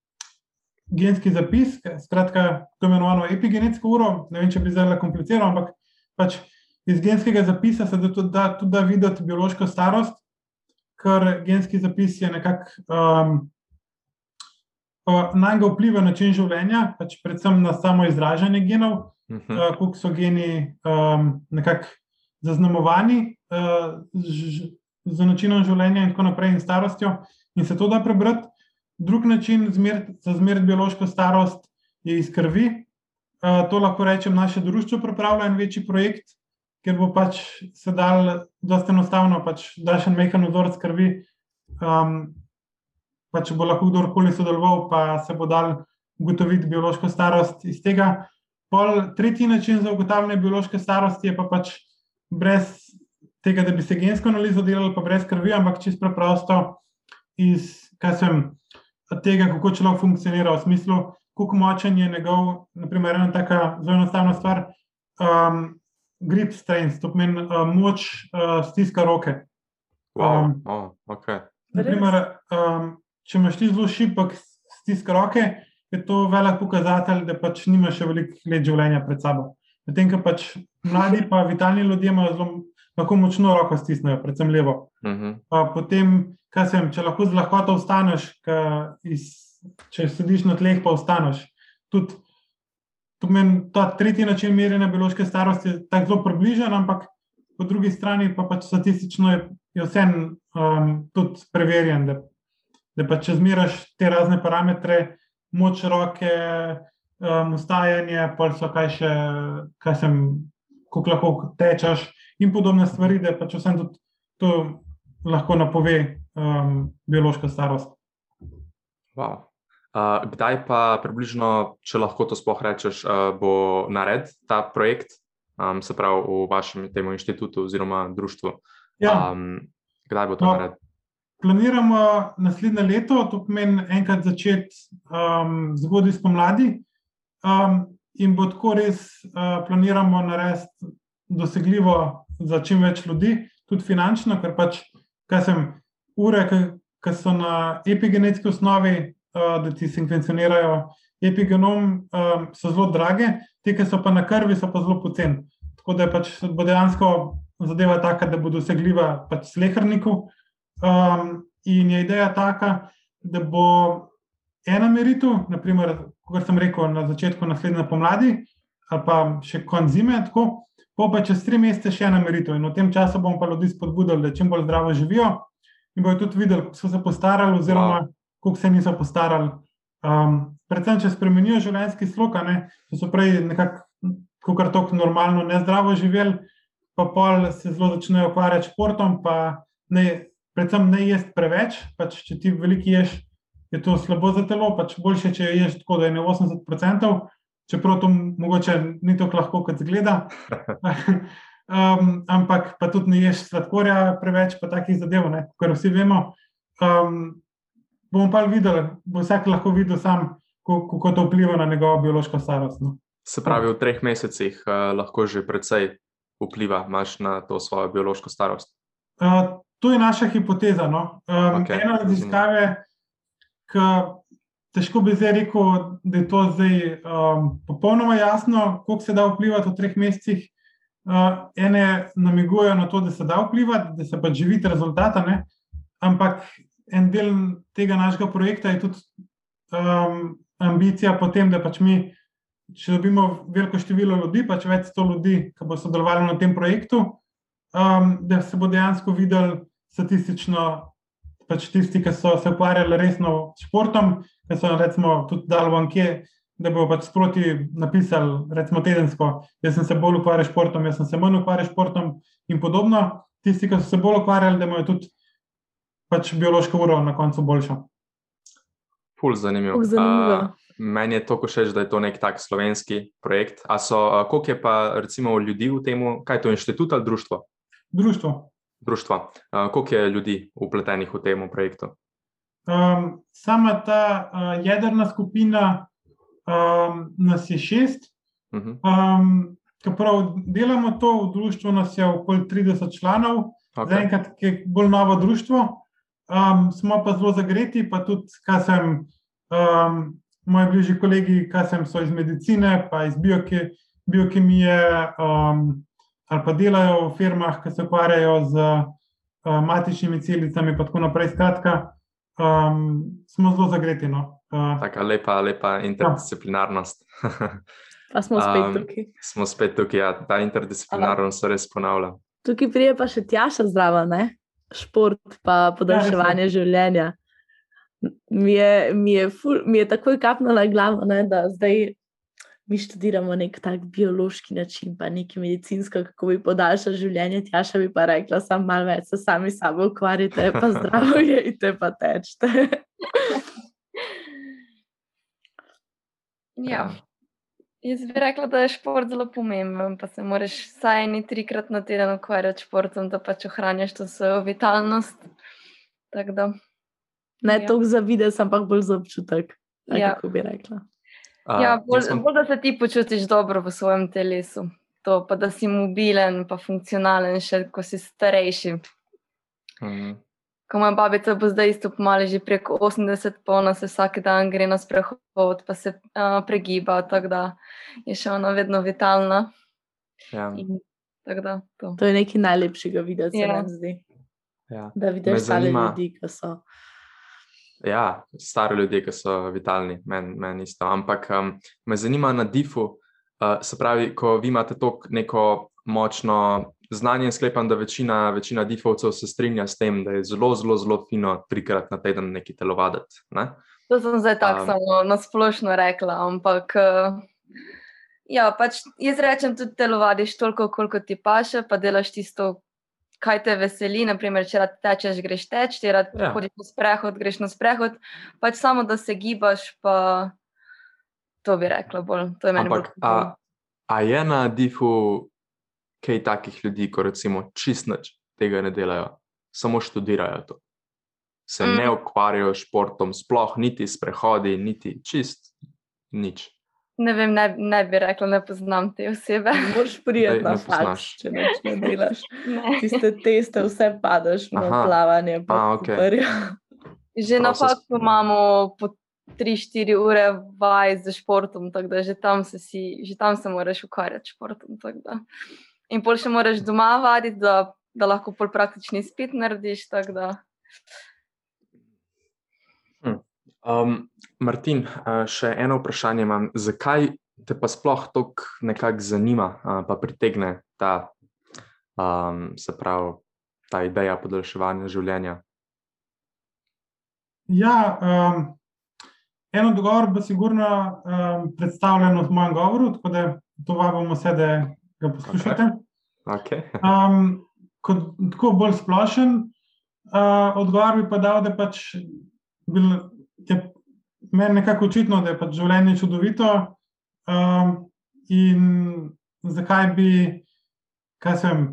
S2: genski zapis, skratka, to imenovano epigenetsko uro. Ne vem, če bi zdaj kompliciral, ampak pač iz genskega zapisa se da tudi da, tudi da videti biološko starost ker genski zapis je nekako um, na njega vpliva način življenja, pač predvsem na samo izražanje genov, uh -huh. uh, kako so geni um, nekako zaznamovani uh, z, z načinom življenja in tako naprej in starostjo, in se to da prebrati. Drug način zmer, za zmeriti biološko starost je iz krvi. Uh, to lahko rečem, naše društvo pripravlja en večji projekt, ker bo pač se dal, da je enostavno, pač daš en mehen vzorec krvi. Um, pa če bo lahko kdorkoli sodeloval, pa se bo dal ugotoviti biološko starost iz tega. Pol, tretji način za ugotavljanje biološke starosti je pa pač brez tega, da bi se gensko analizo delali, pa brez krvi, ampak čisto preprosto iz sem, tega, kako človek funkcionira, v smislu, kako močen je njegov, naprimer, ena taka zelo enostavna stvar. Um, grip strength, to pomeni uh, moč uh, stiska roke.
S4: Wow. Um, oh, okay.
S2: naprimer, um, če imaš ti zelo šipek stiska roke, je to velik pokazatelj, da pač nimaš še veliko let življenja pred sabo. Medtem, ko pač mladi, pa vitalni ljudje imajo zelo lahko močno roko stisnejo, predvsem levo. Uh mhm. -huh. uh, potem, sem, če lahko z lahkoto vstaneš, iz, če sediš na tleh, pa vstaneš. Tudi Pomeni, ta tretji način merjenja biološke starosti je tako zelo približen, ampak po drugi strani pa pač statistično je, je vse um, tudi preverjen, da, da pa če zmeraš te razne parametre, moč roke, um, ustajanje, pa so kaj še, kaj sem, kako lahko tečeš in podobne stvari, da pač vsem tudi to lahko napove um, biološka starost.
S4: Wow. Uh, kdaj pa približno, če lahko to sploh rečeš, uh, bo nared ta projekt, um, se pravi v vašem temu inštitutu oziroma društvu? Ja. Um, kdaj bo to no, nared?
S2: Planiramo naslednje leto, to pomeni enkrat začeti um, zgodaj spomladi. Um, in bo tako res uh, planiramo narediti dosegljivo za čim več ljudi, tudi finančno, ker pač, kaj sem, ure, ki so na epigenetski osnovi, da ti sekvencionirajo epigenom, um, so zelo drage, te, ki so pa na krvi, so pa zelo poceni. Tako da pač bo dejansko zadeva taka, da bo dosegljiva pač slehrniku. Um, in je ideja taka, da bo ena meritev, naprimer, kot sem rekel, na začetku naslednje pomladi, ali pa še konc zime, tako, pa, pa čez tri mesece še ena meritev. In v tem času bomo pa ljudi spodbudili, da čim bolj zdravo živijo in bodo tudi videli, kako so se postarali, oziroma wow. Kako se niso postarali. Um, predvsem, če spremenijo življenjski slog, ne, če so prej nekako kar tako normalno, nezdravo živeli, pa pol se zelo začnejo ukvarjati s športom, pa ne, predvsem ne jesti preveč. Pač, če ti veliko ješ, je to slabo za telo, pač boljše, če ješ tako, da je ne 80%, čeprav to mogoče ni tako lahko, kot zgleda. um, ampak pa tudi ne ješ sladkorja preveč, pa takih zadev, kar vsi vemo. Um, bomo pa videli, bo vsak lahko videl sam, kako to vpliva na njegovo biološko starost. No.
S4: Se pravi, v treh mesecih uh, lahko že precej vpliva na to svojo biološko starost.
S2: Uh, to je naša hipoteza. No. Um, okay, ena raziskave, ki težko bi zdaj rekel, da je to zdaj um, popolnoma jasno, kako se da vplivati v treh mesecih. Uh, ene namigujejo na to, da se da vplivati, da se pač živite rezultata, ne? ampak en del tega našega projekta je tudi um, ambicija potem, da pač mi, če dobimo veliko število ljudi, pač več sto ljudi, ki bo sodelovali na tem projektu, um, da se bo dejansko videl statistično, pač tisti, ki so se ukvarjali resno s športom, ki so recimo, tudi dali v ankete, da bo pač sproti napisali, recimo tedensko, jaz sem se bolj ukvarjal s športom, jaz sem se manj ukvarjal s športom in podobno. Tisti, ki so se bolj ukvarjali, da imajo tudi pač biološko uro na koncu boljšo.
S4: Ful, zanimivo. zanimivo. Uh, meni je to, ko še že, da je to nek tak slovenski projekt. A so, uh, koliko je pa recimo ljudi v tem, kaj je to inštitut ali društvo?
S2: Društvo.
S4: Društvo. Uh, koliko je ljudi upletenih v tem projektu?
S2: Um, sama ta uh, jedrna skupina um, nas je šest. Um, prav, delamo to v društvu, nas je okoli 30 članov, okay. zaenkrat je bolj novo društvo. Um, smo pa zelo zagreti, pa tudi, kaj sem, um, moji bližji kolegi, kaj sem, so iz medicine, pa iz bioke, biokemije, um, ali pa delajo v firmah, ki se ukvarjajo z uh, matičnimi celicami, in tako naprej. Skratka, um, smo zelo zagreti. No.
S4: Uh, Tako lepa, lepa interdisciplinarnost.
S1: pa smo spet um, tukaj.
S4: Smo spet tukaj, ja. ta interdisciplinarnost se res ponavlja.
S1: Tukaj prije pa še tjaša zdrava, ne? Šport, pa podaljševanje ja, življenja. Mi je, mi, je ful, mi je takoj kapnila glava, ne, da zdaj mi študiramo nek tak biološki način, pa nekaj medicinsko, kako bi podaljšal življenje. Tjaša bi pa rekla, sam malo več se sami sabo ukvarjate, pa zdravo jejte, pa tečete.
S3: ja. Jaz bi rekla, da je šport zelo pomemben, pa se moraš vsaj eni trikrat na teden ukvarjati s športom, da pač ohranjaš to svojo vitalnost.
S1: Ne ja. toliko za videz, ampak bolj za občutek. Ja. Kako bi rekla.
S3: Ja, bolj, sem... bolj da se ti počutiš dobro v svojem telesu. To, pa da si mobilen, pa funkcionalen, še ko si starejši. Mm. Ko moja babica bo zdaj isto pomalo, že preko 80, pa ona se vsak dan gre na sprehod, pa se uh, pregiba, tako da je še ona vedno vitalna. Ja. In, da, to.
S1: to je nekaj najlepšega videti, se ja. mi zdi. Ja. Da vidiš stare ljudi, ki so.
S4: Ja, stari ljudje, ki so vitalni, meni men isto. Ampak um, me zanima na difu, uh, se pravi, ko vi imate tako neko močno znanje sklepam, da večina, večina difovcev se strinja s tem, da je zelo, zelo, zelo fino trikrat na teden neki telovaditi. Ne?
S3: To sem zdaj tako um, samo na splošno rekla, ampak. Uh... Ja, pač jaz rečem, tudi telovadiš toliko, koliko ti paše, pa delaš tisto, kaj te veseli. Naprimer, če rad tečeš, greš teč, če rad ja. hodiš na sprehod, greš na sprehod. Pač samo da se gibaš, pa to bi rekla bolj. To je meni bolj.
S4: A, a je na difu kaj takih ljudi, ko recimo čist nič tega ne delajo, samo študirajo to. Se mm. ne ukvarjajo s športom, sploh niti s prehodi, niti čist nič.
S3: Ne vem, ne, ne bi rekla, ne poznam te osebe.
S1: Moraš prijeti na faks, če neč ne delaš. Ne. Tiste teste, vse padaš na plavanje. A, okay.
S3: Že na faktu imamo po 3-4 ure vaj za športom, tako da že tam se, si, že tam se moraš ukvarjati s športom. In pol še moraš doma vaditi, da, da lahko pol praktični spet narediš.
S4: Hm. Um, Martin, še eno vprašanje imam. Zakaj te pa sploh tako nekako zanima, pa pritegne ta, um, se pravi, ta ideja podaljševanja življenja?
S2: Ja, um, eno dogovor bo sigurno um, predstavljeno v mojem govoru, tako da to vabimo vse, da ga poslušate.
S4: Okay. Okay.
S2: um, kot, tako bolj splošen uh, odgovor bi pa dal, da pač bil, je meni nekako očitno, da je pač življenje čudovito. Um, in zakaj bi, kaj sem,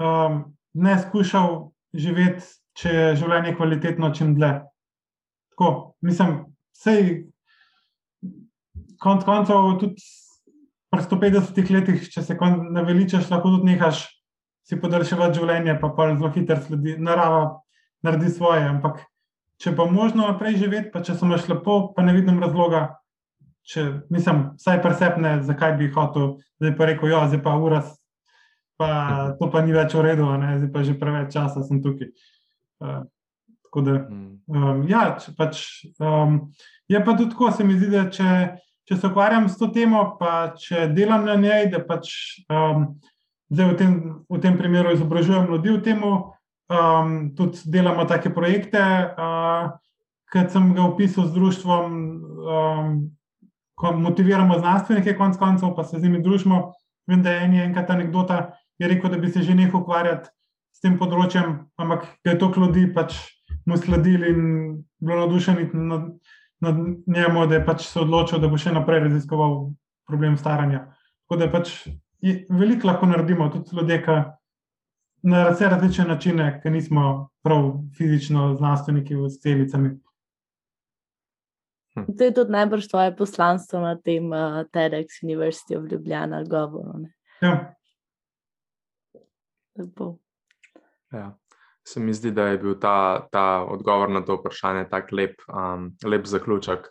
S2: um, ne skušal živeti, če je življenje kvalitetno, čim dlje. Tako, mislim, vsej, konc koncev, tudi pri 150 letih, če se ne veličaš, lahko tudi nehaš si podaljševati življenje, pa pa zelo hitro sledi narava, naredi svoje. Ampak če pa možno naprej živeti, pa če se imaš lepo, pa ne vidim razloga, če mislim, vsaj presepne, zakaj bi hotel, da bi rekel, ja, zdaj pa ura, pa to pa ni več v redu, ne? zdaj pa že preveč časa sem tukaj. Uh, da, um, ja, pač, um, je pa tudi tako, se mi zdi, da če, če se ukvarjam s to temo, pa če delam na njej, da pač um, zdaj v tem, v tem primeru izobražujem ljudi v tem, um, tudi delamo take projekte. Uh, Ker sem ga opisal z društvom, um, ko motiviramo znanstvenike, konec koncev, pa se z njimi družimo. Vem, da je ena enkrat anekdota, je rekel, da bi se že nehal ukvarjati s tem področjem, ampak je to ljudi pač mu sledili in bilo navdušeni nad, nad njemu, da je pač se odločil, da bo še naprej raziskoval problem staranja. Tako da pač veliko lahko naredimo, tudi ljudje, ki na vse različne načine, ki nismo prav fizično znanstveniki v celicami.
S1: Hm. To je tudi najbrž tvoje poslanstvo na tem uh, TEDx University of Ljubljana govoru.
S2: Ja.
S4: ja. Se mi zdi, da je bil ta, ta odgovor na to vprašanje tako lep, um, lep zaključek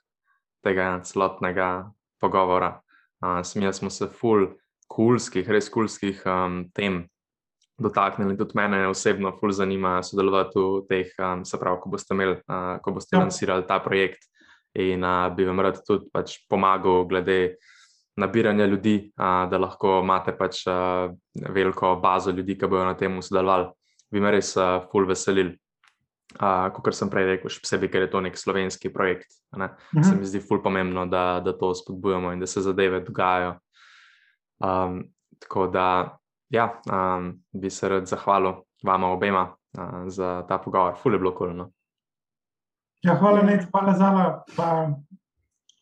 S4: tega celotnega pogovora. Uh, Smejali smo se ful kulskih, res kulskih um, tem dotaknili. Tudi mene osebno ful zanima sodelovati v teh, um, se pravi, ko boste imeli, uh, ko boste ja. lansirali ta projekt in uh, bi vam rad tudi pač pomagal glede nabiranja ljudi, uh, da lahko imate pač uh, veliko bazo ljudi, ki bodo na tem sodelovali. Bi me res uh, ful veselil. Uh, kot sem prej rekel, še posebej, ker je to nek slovenski projekt. Ne? Uh -huh. Se mi zdi ful pomembno, da, da to spodbujamo in da se zadeve dogajajo. Um, tako da, ja, um, bi se rad zahvalil vama obema uh, za ta pogovor, fulje bilo kulno. Cool,
S2: ja, hvala, Nec, hvala za pa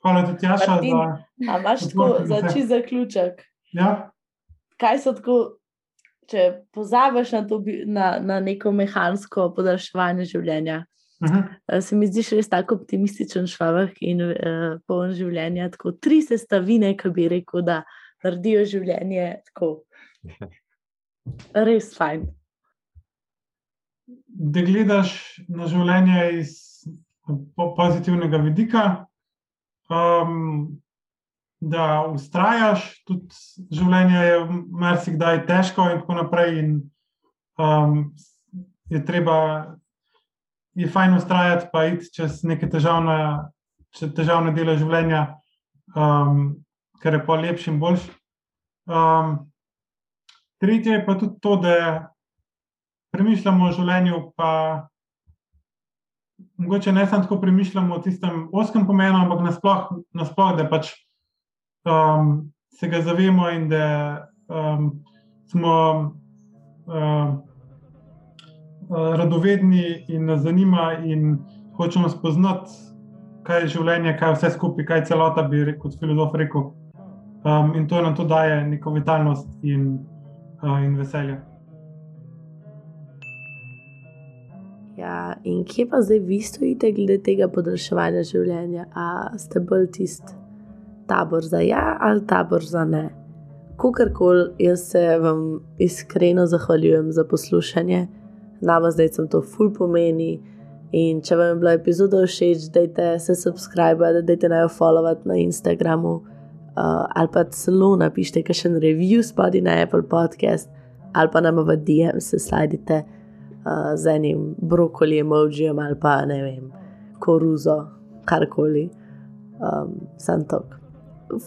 S2: hvala tudi Jaša. Martin,
S1: za, imaš tako za čist zaključek?
S2: Ja.
S1: Kaj so tako, če pozabiš na, to, na, na neko mehansko podaljševanje življenja? Uh mhm. -huh. Se mi zdiš res tako optimističen človek in uh, poln življenja. Tako tri sestavine, ki bi rekel, da naredijo življenje tako. Res fajn.
S2: Da gledaš na življenje iz pozitivnega vidika, um, da ustrajaš, tudi življenje je marsikdaj težko, in tako naprej. In, um, je treba, je fajn ustrajati, pa iti čez neke težavne, težavne dele življenja. Um, ker je pa lepši in boljši. Um, tretje je pa tudi to, da premišljamo o življenju, pa mogoče ne samo tako premišljamo o tistem oskem pomenu, ampak nasploh, nasploh da pač um, se ga zavemo in da um, smo um, radovedni in nas zanima in hočemo spoznati, kaj je življenje, kaj je vse skupaj, kaj je celota, bi rekel, kot filozof rekel. Um, in to nam tudi daje neko vitalnost in, uh, in veselje.
S1: Ja, in kje pa zdaj vi stojite glede tega podaljševanja življenja? A ste bolj tisti tabor za ja ali tabor za ne? Kakorkoli, jaz se vam iskreno zahvaljujem za poslušanje, nama zdaj sem to ful pomeni. In če vam je bila epizoda všeč, dajte se subscribe, dajte naj jo followati na Instagramu uh, ali pa celo napišite kakšen review spodaj na Apple Podcast, ali pa nam v DM se sladite uh, z enim brokoli emojijem ali pa ne vem, koruzo, karkoli, um, sem tok.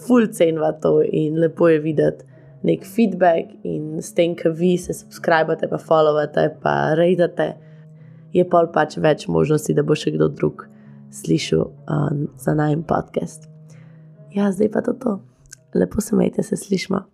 S1: Ful cenva to in lepo je videti nek feedback in s tem, ki vi se subskrbite, pa followate, pa rejate, je pol pač več možnosti, da bo še kdo drug slišal um, za najmen podcast. Ja, zdaj pa to, to. lepo se majte, se slišmo.